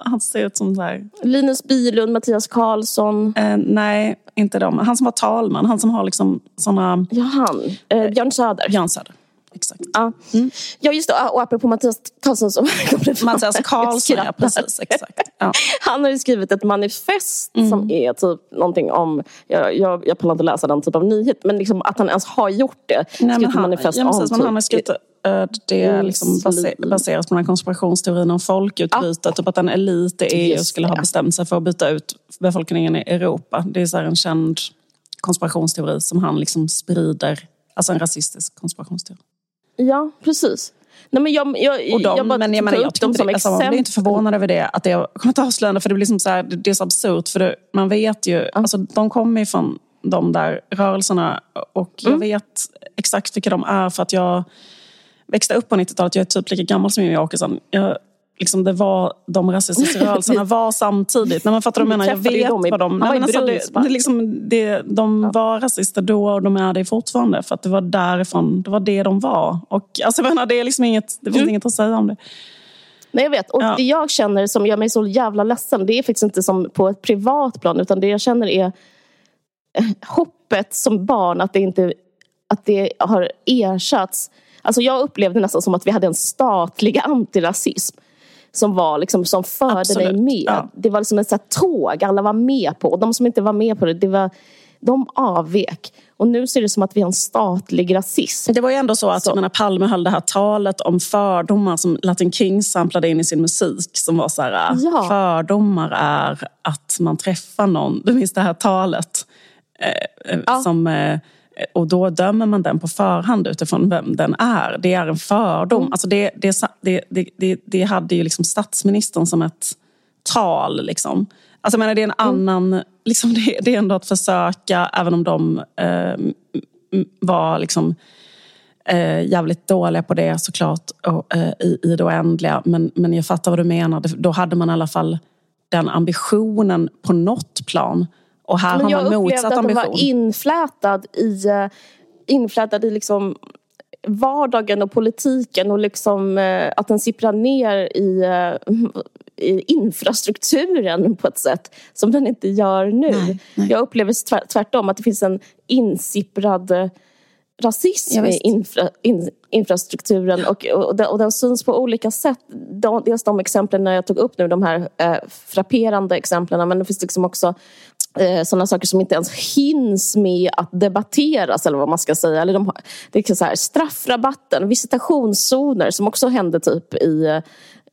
han ser ut som där. Linus Bilund, Mattias Karlsson. Eh, nej, inte de. Han som var talman, han som har liksom såna... Ja, han. Eh, Björn Söder. Björn Söder. Exakt. Ja, mm. ja just det. Och apropå Mattias Karlsson som Mattias Karlsson, ja precis. Exakt. Ja. Han har ju skrivit ett manifest mm. som är typ någonting om, jag, jag, jag pallar inte läsa den typ av nyhet, men liksom att han ens har gjort det. Nej, men han, manifest ja, precis, om, han har skrivit det liksom baseras på den här konspirationsteorin om folkutbytet. Ja. Typ att en elit i EU skulle ha bestämt sig för att byta ut befolkningen i Europa. Det är så en känd konspirationsteori som han liksom sprider. Alltså en rasistisk konspirationsteori. Ja, precis. Nej, men jag, jag, och de, jag bara men jag, menar, jag dem som det, alltså, Jag blir inte förvånad över det. Att det jag kommer inte avslöjande för det blir som så här, det är så absurt. För det, man vet ju, ja. alltså, de kommer ju från de där rörelserna och jag mm. vet exakt vilka de är för att jag växte upp på 90-talet, jag är typ lika gammal som Jimmie Åkesson. Jag, liksom det var, de rasistiska rörelserna var samtidigt. Nej, men fattar du vad jag menar? Jag vet vad de... Nej, men alltså, det, det, liksom, det, de ja. var rasister då och de är det fortfarande. För att det var därifrån, det var det de var. Och, alltså, jag menar, det, är liksom inget, det finns mm. inget att säga om det. Nej, jag vet. Och ja. det jag känner som gör mig så jävla ledsen, det är faktiskt inte som på ett privat plan, utan det jag känner är eh, hoppet som barn att det inte att det har ersatts Alltså jag upplevde nästan som att vi hade en statlig antirasism som, var liksom, som förde Absolut. dig med. Ja. Det var liksom ett tåg alla var med på. Och de som inte var med på det, det var, de avvek. Och nu ser det som att vi har en statlig rasism. Det var ju ändå så att så. Menar, Palme höll det här talet om fördomar som Latin King samplade in i sin musik. Som var så här, ja. fördomar är att man träffar någon. Du minns det här talet? Eh, eh ja. som... Eh, och då dömer man den på förhand utifrån vem den är. Det är en fördom. Mm. Alltså det, det, det, det, hade ju liksom statsministern som ett tal. Liksom. Alltså menar, det är en mm. annan... Liksom det, det, är ändå att försöka, även om de eh, var liksom eh, jävligt dåliga på det såklart och, eh, i, i det oändliga. Men, men jag fattar vad du menar. Då hade man i alla fall den ambitionen på något plan. Och här men har man motsatt ambition. Jag upplevde att var inflätad i, eh, inflätad i liksom vardagen och politiken och liksom, eh, att den sipprar ner i, eh, i infrastrukturen på ett sätt som den inte gör nu. Nej, nej. Jag upplever tvärtom att det finns en insipprad rasism ja, i infra, in, infrastrukturen och, och, den, och den syns på olika sätt. Dels de exemplen jag tog upp nu, de här eh, frapperande exemplen men det finns liksom också eh, sådana saker som inte ens hinns med att debatteras eller vad man ska säga. Eller de, det är liksom så här, straffrabatten, visitationszoner som också hände typ i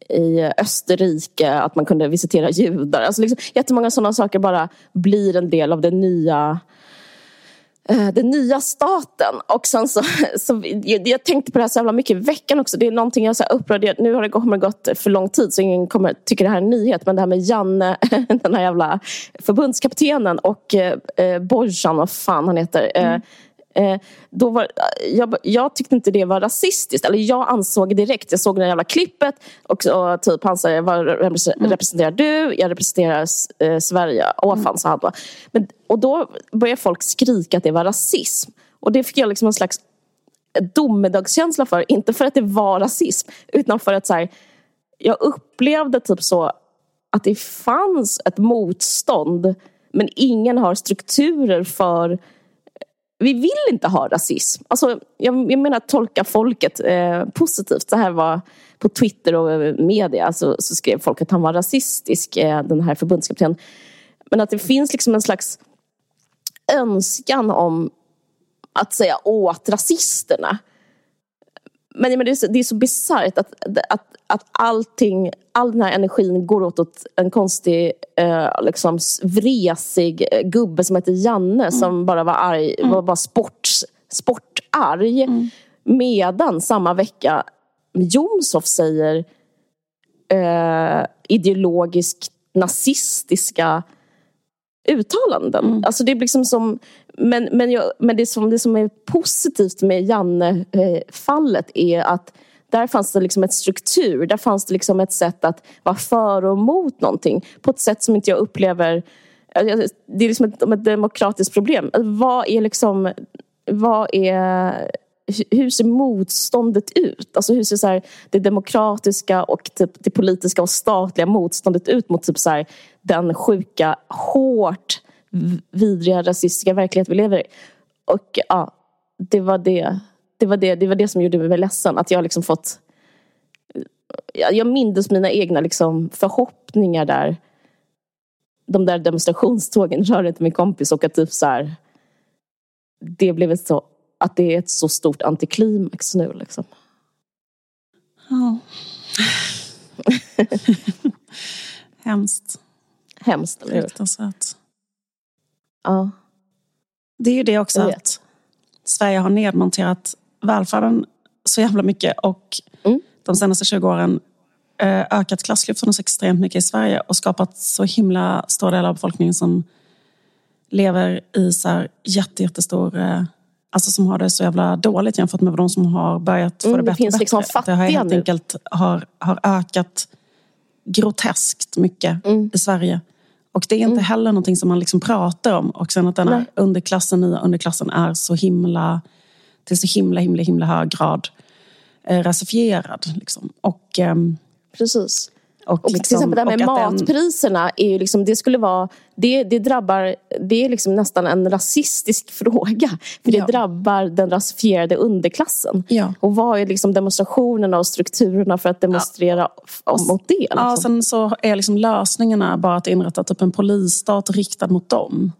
i Österrike, att man kunde visitera judar. Alltså liksom, jättemånga sådana saker bara blir en del av det nya Eh, Eh, den nya staten. Och sen så, så jag, jag, tänkte på det här så jävla mycket i veckan också. Det är någonting jag är så upprörd Nu har det kommer gått för lång tid så ingen kommer tycka det här är en nyhet. Men det här med Janne, den här jävla förbundskaptenen och eh, eh Borjan, vad fan han heter. Eh, mm. Eh, då var, jag, jag, tyckte inte det var rasistiskt. Eller jag ansåg direkt, jag såg det jävla klippet och, och typ han säger vad mm. representerar du? Jag representerar eh, Sverige. Åh mm. fan sa han då. Men, och då började folk skrika att det var rasism. Och det fick jag liksom en slags domedagskänsla för. Inte för att det var rasism utan för att så här, jag upplevde typ så att det fanns ett motstånd men ingen har strukturer för vi vill inte ha rasism. Alltså, jag, jag menar tolka folket eh, positivt. Så här var på Twitter och media så, så skrev folk att han var rasistisk, eh, den här förbundskaptenen. Men att det finns liksom en slags önskan om att säga åt rasisterna. Men, men det, är så, det är så bisarrt att, att, att allting, all den här energin går åt, åt en konstig, eh, liksom vresig eh, gubbe som heter Janne mm. som bara var arg, mm. var bara sport, sportarg. Mm. Medan samma vecka Jomshof säger eh, ideologiskt nazistiska uttalanden. Mm. Alltså det är liksom som, men, men, jag, men det, som, det som är positivt med Janne-fallet är att där fanns det liksom ett struktur, där fanns det liksom ett sätt att vara för och emot någonting på ett sätt som inte jag upplever det är liksom ett, ett demokratiskt problem. Vad är liksom, vad är hur ser motståndet ut? Alltså hur ser så här, det demokratiska och typ det politiska och statliga motståndet ut mot typ så här, den sjuka, hårt vidriga rasistiska verklighet vi lever i? Och ja, det var det, det, var det, det, var det som gjorde mig ledsen. Att jag liksom fått... Jag mindes mina egna liksom förhoppningar där. De där demonstrationstågen rörde min kompis och att typ så här, det blev ett så att det är ett så stort antiklimax nu liksom. Ja. Hemskt. Hemskt, eller hur? Fruktansvärt. Ja. Det är ju det också att Sverige har nedmonterat välfärden så jävla mycket och mm. de senaste 20 åren eh, ökat klassklyftorna så extremt mycket i Sverige och skapat så himla stor del av befolkningen som lever i så här jätte, jättestor eh, alltså som har det så jävla dåligt jämfört med de som har börjat få det mm, bättre. Det finns liksom fattiga det har helt nu. enkelt har, har ökat groteskt mycket mm. i Sverige. Och det är inte mm. heller någonting som man liksom pratar om. Och sen att den här underklassen, nya underklassen är så himla, till så himla, himla, himla hög grad eh, rasifierad. Liksom. Och, eh, Precis. Och, och liksom, till exempel det här med matpriserna, är ju liksom, det, skulle vara, det, det, drabbar, det är liksom nästan en rasistisk fråga. För det ja. drabbar den rasifierade underklassen. Ja. Och vad är liksom demonstrationerna och strukturerna för att demonstrera ja. mot det? Liksom? Ja, sen så är liksom lösningarna bara att inrätta typ en polisstat riktad mot dem.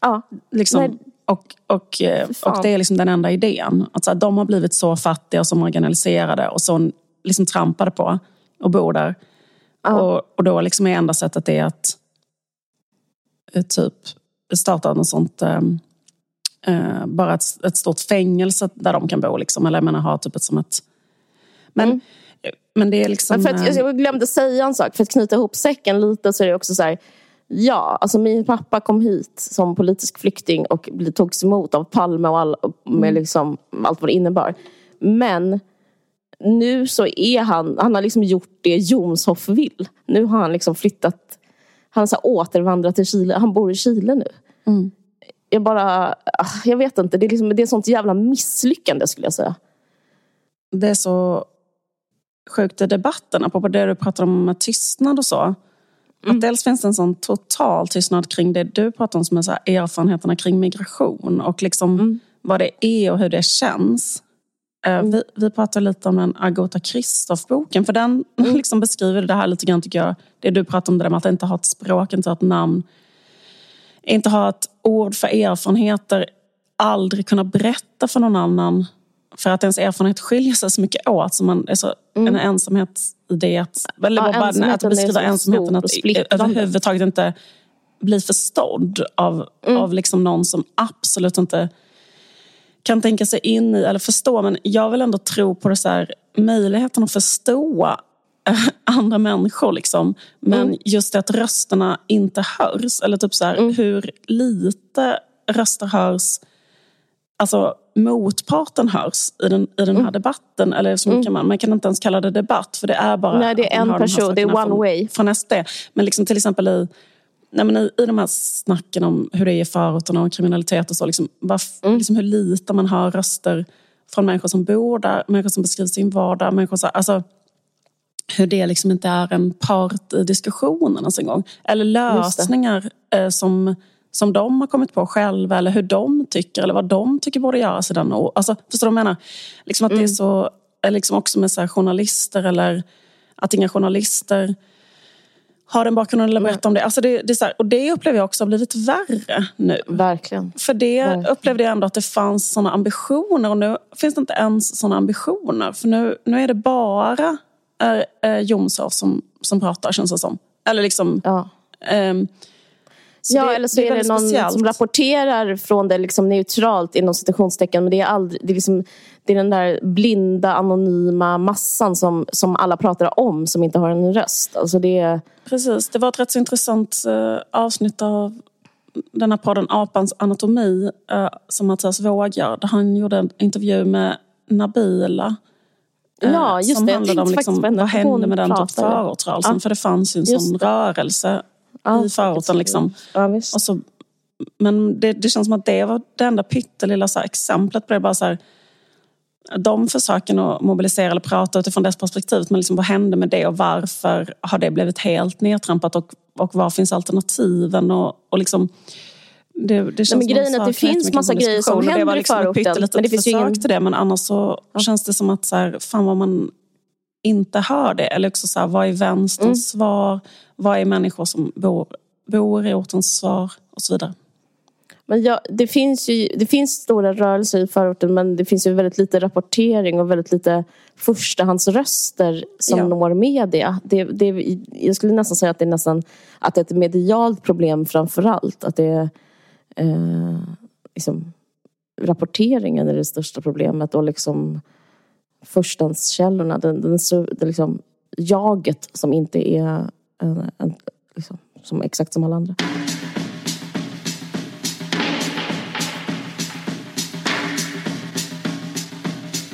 Ja. Liksom, Nej. Och, och, eh, och det är liksom den enda idén. Att så här, de har blivit så fattiga och så marginaliserade och så liksom trampade på och bor där. Ja. Och, och då liksom är enda sättet det att eh, typ starta något sånt um, uh, bara ett, ett, stort fängelse där de kan bo. Liksom. Eller jag menar ha typ ett som ett... Men, mm. men det är liksom... Men för att, jag glömde säga en sak, för att knyta ihop säcken lite så är det också så här, Ja, alltså min pappa kom hit som politisk flykting och togs emot av Palme och all, med mm. liksom allt vad det innebar. Men nu så är han, han har liksom gjort det Jomshoff vill. Nu har han liksom flyttat, han har så återvandrat till Chile, han bor i Chile nu. Mm. Jag bara, ah, jag vet inte, det är, liksom, det är sånt jävla misslyckande skulle jag säga. Det är så sjukt i debatterna, på det du pratar om med tystnad och så. Mm. Att dels finns det en sån total tystnad kring det du pratar om som är så erfarenheterna kring migration och liksom mm. vad det är och hur det känns. Eh, mm. Vi, vi pratade lite om den Agota Kristoff-boken, för den mm. liksom beskriver det här lite grann tycker jag. Det du pratar om det där med att inte ha ett språk, inte ha ett namn. Inte ha ett ord för erfarenheter, aldrig kunna berätta för någon annan för att ens erfarenhet skiljer sig så mycket åt. Så man är så, mm. En ensamhet i det att, eller ja, bara att beskriva ensamheten att överhuvudtaget inte bli förstådd av, mm. av liksom någon som absolut inte kan tänka sig in i eller förstå. Men jag vill ändå tro på det så här, möjligheten att förstå andra människor. Liksom. Men mm. just det att rösterna inte hörs. Eller typ så här, mm. hur lite röster hörs. Alltså motparten hörs i den, i den här mm. debatten. Eller som mm. kan man, man kan inte ens kalla det debatt för det är bara... Nej, det är en person, det är one från, way. Från SD. Men liksom till exempel i nej men i, i de här snacken om hur det är i förorterna och kriminalitet och så, liksom, varf, mm. liksom hur lite man hör röster från människor som bor där, människor som beskriver sin vardag, människor så, alltså, hur det liksom inte är en part i diskussionen ens en gång. Eller lösningar eh, som, som de har kommit på själva eller hur de tycker eller vad de tycker borde göras i den alltså, Förstår du vad jag menar? Liksom att mm. det är mm. så, liksom också med så journalister eller att inga journalister har den bakgrunden eller berätta om det. Alltså det, det är så här, och det upplever jag också har blivit värre nu. Verkligen. För det Verkligen. upplevde jag ändå att det fanns sådana ambitioner och nu finns det inte ens sådana ambitioner. För nu, nu är det bara äh, äh, Jomshof som, som pratar känns det som. Eller liksom... Ja. Ähm, ja, det, eller så det är, är det någon speciellt. som rapporterar från det liksom neutralt inom citationstecken. Men det är, aldrig, det, är liksom, det är den där blinda, anonyma massan som, som alla pratar om som inte har en röst. Alltså det... Precis, det var ett rätt så intressant uh, avsnitt av den här podden Apans anatomi uh, som Mattias Vågar där han gjorde en intervju med Nabila Ja, just som det. handlade om liksom, vad hände med den förortsrörelsen. Ja. För det fanns ju en sån rörelse ja, i förorten. Liksom. Ja, och så, men det, det, känns som att det var det enda pyttelilla så här, exemplet på det. Bara så här, de försöken att mobilisera eller prata utifrån dess perspektiv. Men liksom, vad hände med det och varför har det blivit helt nedtrampat och, och var finns alternativen? Och, och liksom, det, det känns men grejen är att det finns massa grejer som händer det var liksom i förorten. Men det finns försök ingen... till det men annars så ja. känns det som att så här, fan vad man inte hör det. Eller också så här, vad är vänsterns mm. svar? Vad är människor som bor, bor i ortens svar? Och så vidare. Men ja, det, finns ju, det finns stora rörelser i förorten men det finns ju väldigt lite rapportering och väldigt lite förstahandsröster som ja. når media. Det, det, jag skulle nästan säga att det är nästan att det är ett medialt problem framför allt. Att det eh, liksom, rapporteringen är det största problemet och liksom förstahandskällorna, den, den, den, liksom, jaget som inte är en, en, liksom, som exakt som alla andra.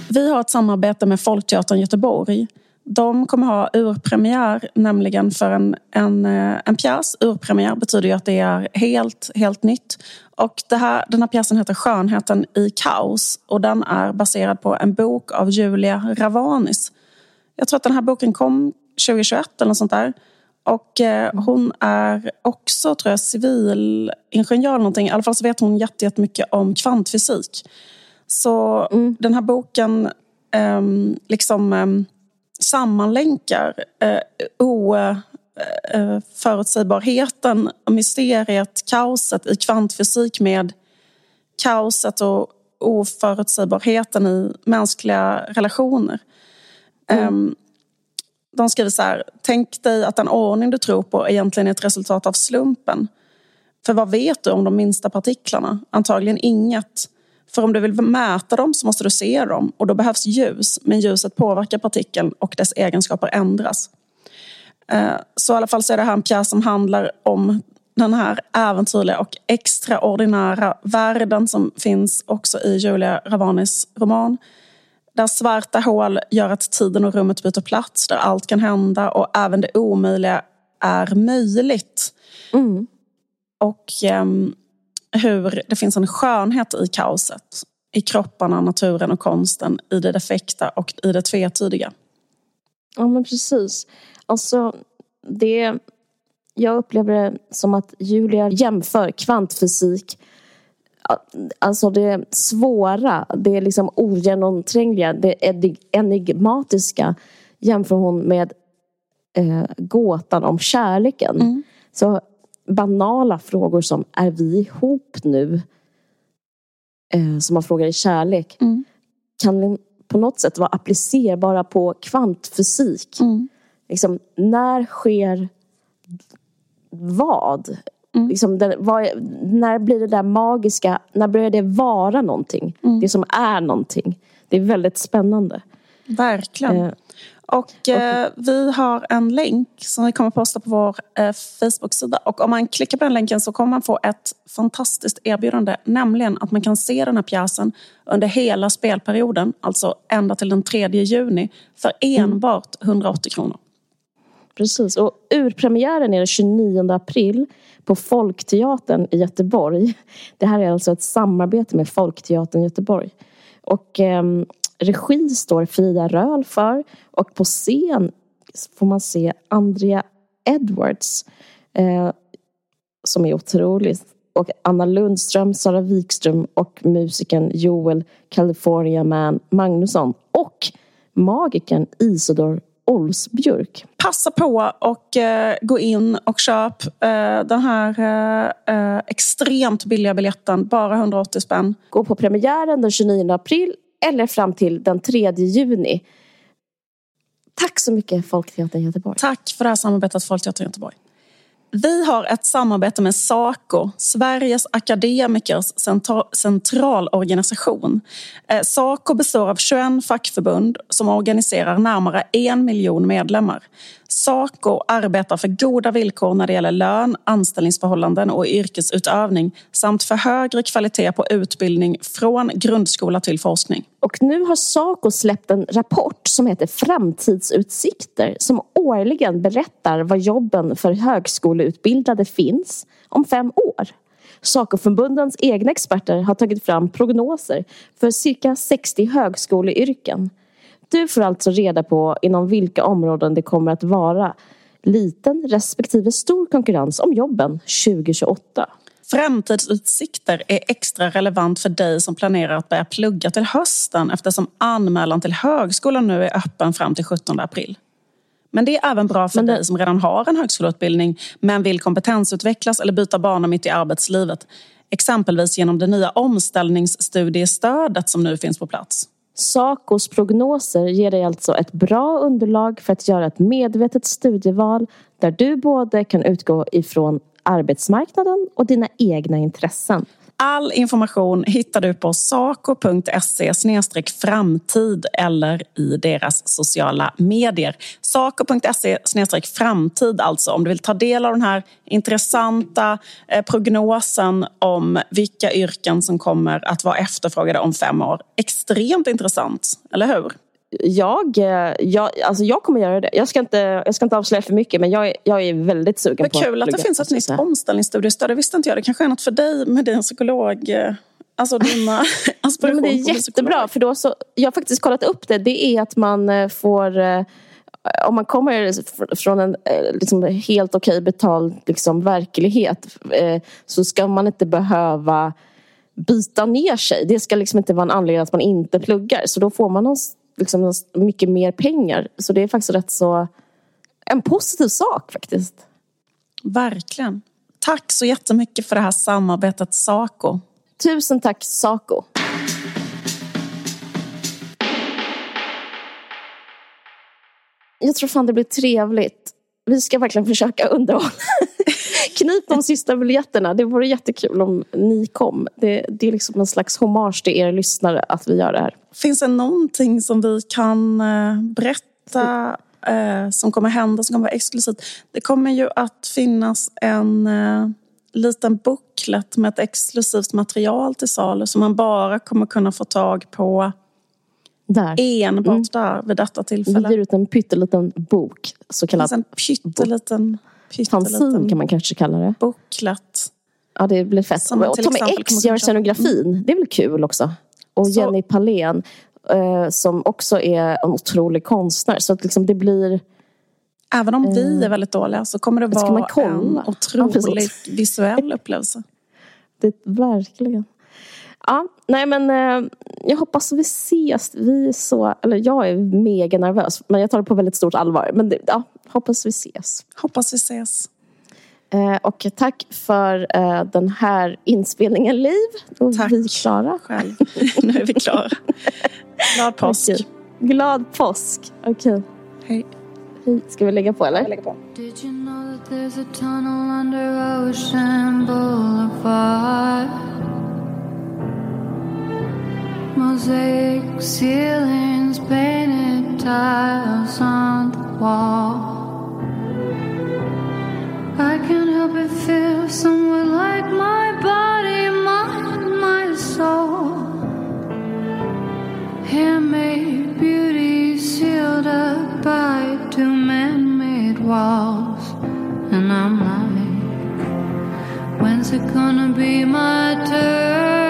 Vi har ett samarbete med Folkteatern Göteborg. De kommer ha urpremiär nämligen för en, en, eh, en pjäs. Urpremiär betyder ju att det är helt, helt nytt. Och det här, den här pjäsen heter Skönheten i kaos och den är baserad på en bok av Julia Ravanis. Jag tror att den här boken kom 2021 eller något sånt där. Och eh, hon är också, tror jag, civilingenjör eller någonting. I alla fall så vet hon jättemycket om kvantfysik. Så mm. den här boken eh, liksom eh, sammanlänkar eh, oförutsägbarheten, eh, mysteriet, kaoset i kvantfysik med kaoset och oförutsägbarheten i mänskliga relationer. Mm. De skriver så här, tänk dig att den ordning du tror på egentligen är ett resultat av slumpen. För vad vet du om de minsta partiklarna? Antagligen inget. För om du vill mäta dem så måste du se dem och då behövs ljus, men ljuset påverkar partikeln och dess egenskaper ändras. Eh, så i alla fall så är det här en pjäs som handlar om den här äventyrliga och extraordinära världen som finns också i Julia Ravanis roman. Där svarta hål gör att tiden och rummet byter plats, där allt kan hända och även det omöjliga är möjligt. Mm. Och um, hur det finns en skönhet i kaoset. I kropparna, naturen och konsten, i det defekta och i det tvetydiga. Ja men precis. Alltså, det, jag upplever det som att Julia jämför kvantfysik Alltså det svåra, det liksom ogenomträngliga, det enigmatiska jämför hon med eh, gåtan om kärleken. Mm. Så banala frågor som är vi ihop nu? Eh, som man frågar i kärlek. Mm. Kan på något sätt vara applicerbara på kvantfysik. Mm. Liksom, när sker vad? Mm. Liksom den, vad, när blir det där magiska, när börjar det vara någonting? Mm. Det som är någonting. Det är väldigt spännande. Verkligen. Eh, och eh, vi har en länk som vi kommer posta på vår eh, Facebook-sida. Och om man klickar på den länken så kommer man få ett fantastiskt erbjudande. Nämligen att man kan se den här pjäsen under hela spelperioden, alltså ända till den 3 juni, för enbart 180 kronor. Precis, och urpremiären är den 29 april på Folkteatern i Göteborg. Det här är alltså ett samarbete med Folkteatern i Göteborg. Och eh, regi står Frida Röhl för och på scen får man se Andrea Edwards eh, som är otrolig, Och Anna Lundström, Sara Wikström och musikern Joel California Man Magnusson och magikern Isidor Olsbjörk. Passa på och eh, gå in och köp eh, den här eh, eh extremt billiga biljetten, bara 180 spänn. Gå på premiären den 29 april eller fram till den 3 juni. Tack så mycket Folkteatern Göteborg. Tack för det här samarbetet Folkteatern Göteborg. Vi har ett samarbete med Saco, Sveriges akademikers centralorganisation. Eh, Saco består av 21 fackförbund som organiserar närmare en miljon medlemmar. Saco arbetar för goda villkor när det gäller lön, anställningsförhållanden och yrkesutövning samt för högre kvalitet på utbildning från grundskola till forskning. Och nu har Saco släppt en rapport som heter Framtidsutsikter som årligen berättar var jobben för högskoleutbildade finns om fem år. Sacoförbundens egna experter har tagit fram prognoser för cirka 60 högskoleyrken. Du får alltså reda på inom vilka områden det kommer att vara liten respektive stor konkurrens om jobben 2028. Framtidsutsikter är extra relevant för dig som planerar att börja plugga till hösten eftersom anmälan till högskolan nu är öppen fram till 17 april. Men det är även bra för det... dig som redan har en högskoleutbildning men vill kompetensutvecklas eller byta bana mitt i arbetslivet. Exempelvis genom det nya omställningsstudiestödet som nu finns på plats. Sacos prognoser ger dig alltså ett bra underlag för att göra ett medvetet studieval där du både kan utgå ifrån arbetsmarknaden och dina egna intressen. All information hittar du på saco.se framtid eller i deras sociala medier. Saco.se framtid alltså om du vill ta del av den här intressanta eh, prognosen om vilka yrken som kommer att vara efterfrågade om fem år. Extremt intressant, eller hur? Jag, eh, jag, alltså jag kommer göra det. Jag ska inte, jag ska inte avslöja för mycket men jag, jag är väldigt sugen Vad på kul att, att det finns ett nytt omställningsstudiestöd. Det visste inte jag. Det kanske är något för dig med din psykolog. Eh, alltså dina aspirationer. det är jättebra för då så, jag har faktiskt kollat upp det. Det är att man eh, får om man kommer från en liksom, helt okej betald liksom, verklighet så ska man inte behöva byta ner sig. Det ska liksom inte vara en anledning att man inte pluggar. Så då får man någon liksom mycket mer pengar. Så det är faktiskt rätt så en positiv sak faktiskt. Verkligen. Tack så jättemycket för det här samarbetet Saco. Tusen tack Saco. Jag tror fan det blir trevligt. Vi ska verkligen försöka underhålla. Knip de sista biljetterna. Det vore jättekul om ni kom. Det, det är liksom en slags hommage till er lyssnare att vi gör det här. Finns det någonting som vi kan eh, berätta eh, som kommer hända, som kommer vara exklusivt? Det kommer ju att finnas en eh, liten booklet med ett exklusivt material till salu som man bara kommer kunna få tag på Där. Enbart mm. där vid detta tillfälle. Vi ger ut en pytteliten bok. Så kallad en pytteliten, Fanzin kan man kanske kalla det. Boklet. Ja det blir fett. Som och Tommy X gör scenografin. Mm. Det är väl kul också. Och så. Jenny Palén eh, som också är en otrolig konstnär. Så att liksom det blir... Även om vi eh, är väldigt dåliga så kommer det vara en otrolig ja, visuell upplevelse. Det, verkligen. Ja, nej men eh, jag hoppas vi ses. Vi är så, eller jag är mega nervös men jag tar det på väldigt stort allvar. Men det, ja, hoppas vi ses. Hoppas vi ses. Eh, och tack för eh, den här inspelningen Liv. Och tack. vi klara. Själv. nu är vi klara. Glad påsk. Okay. Glad påsk. Okej. Okay. Hej. Hej. Ska vi lägga på eller? Jag lägger på. Did you know that there's a tunnel under Ocean Boulevard? Mosaic ceilings, painted tiles on the wall. I can't help but feel somewhat like my body, mind, my soul. Handmade beauty sealed up by two man made walls. And I'm like, when's it gonna be my turn?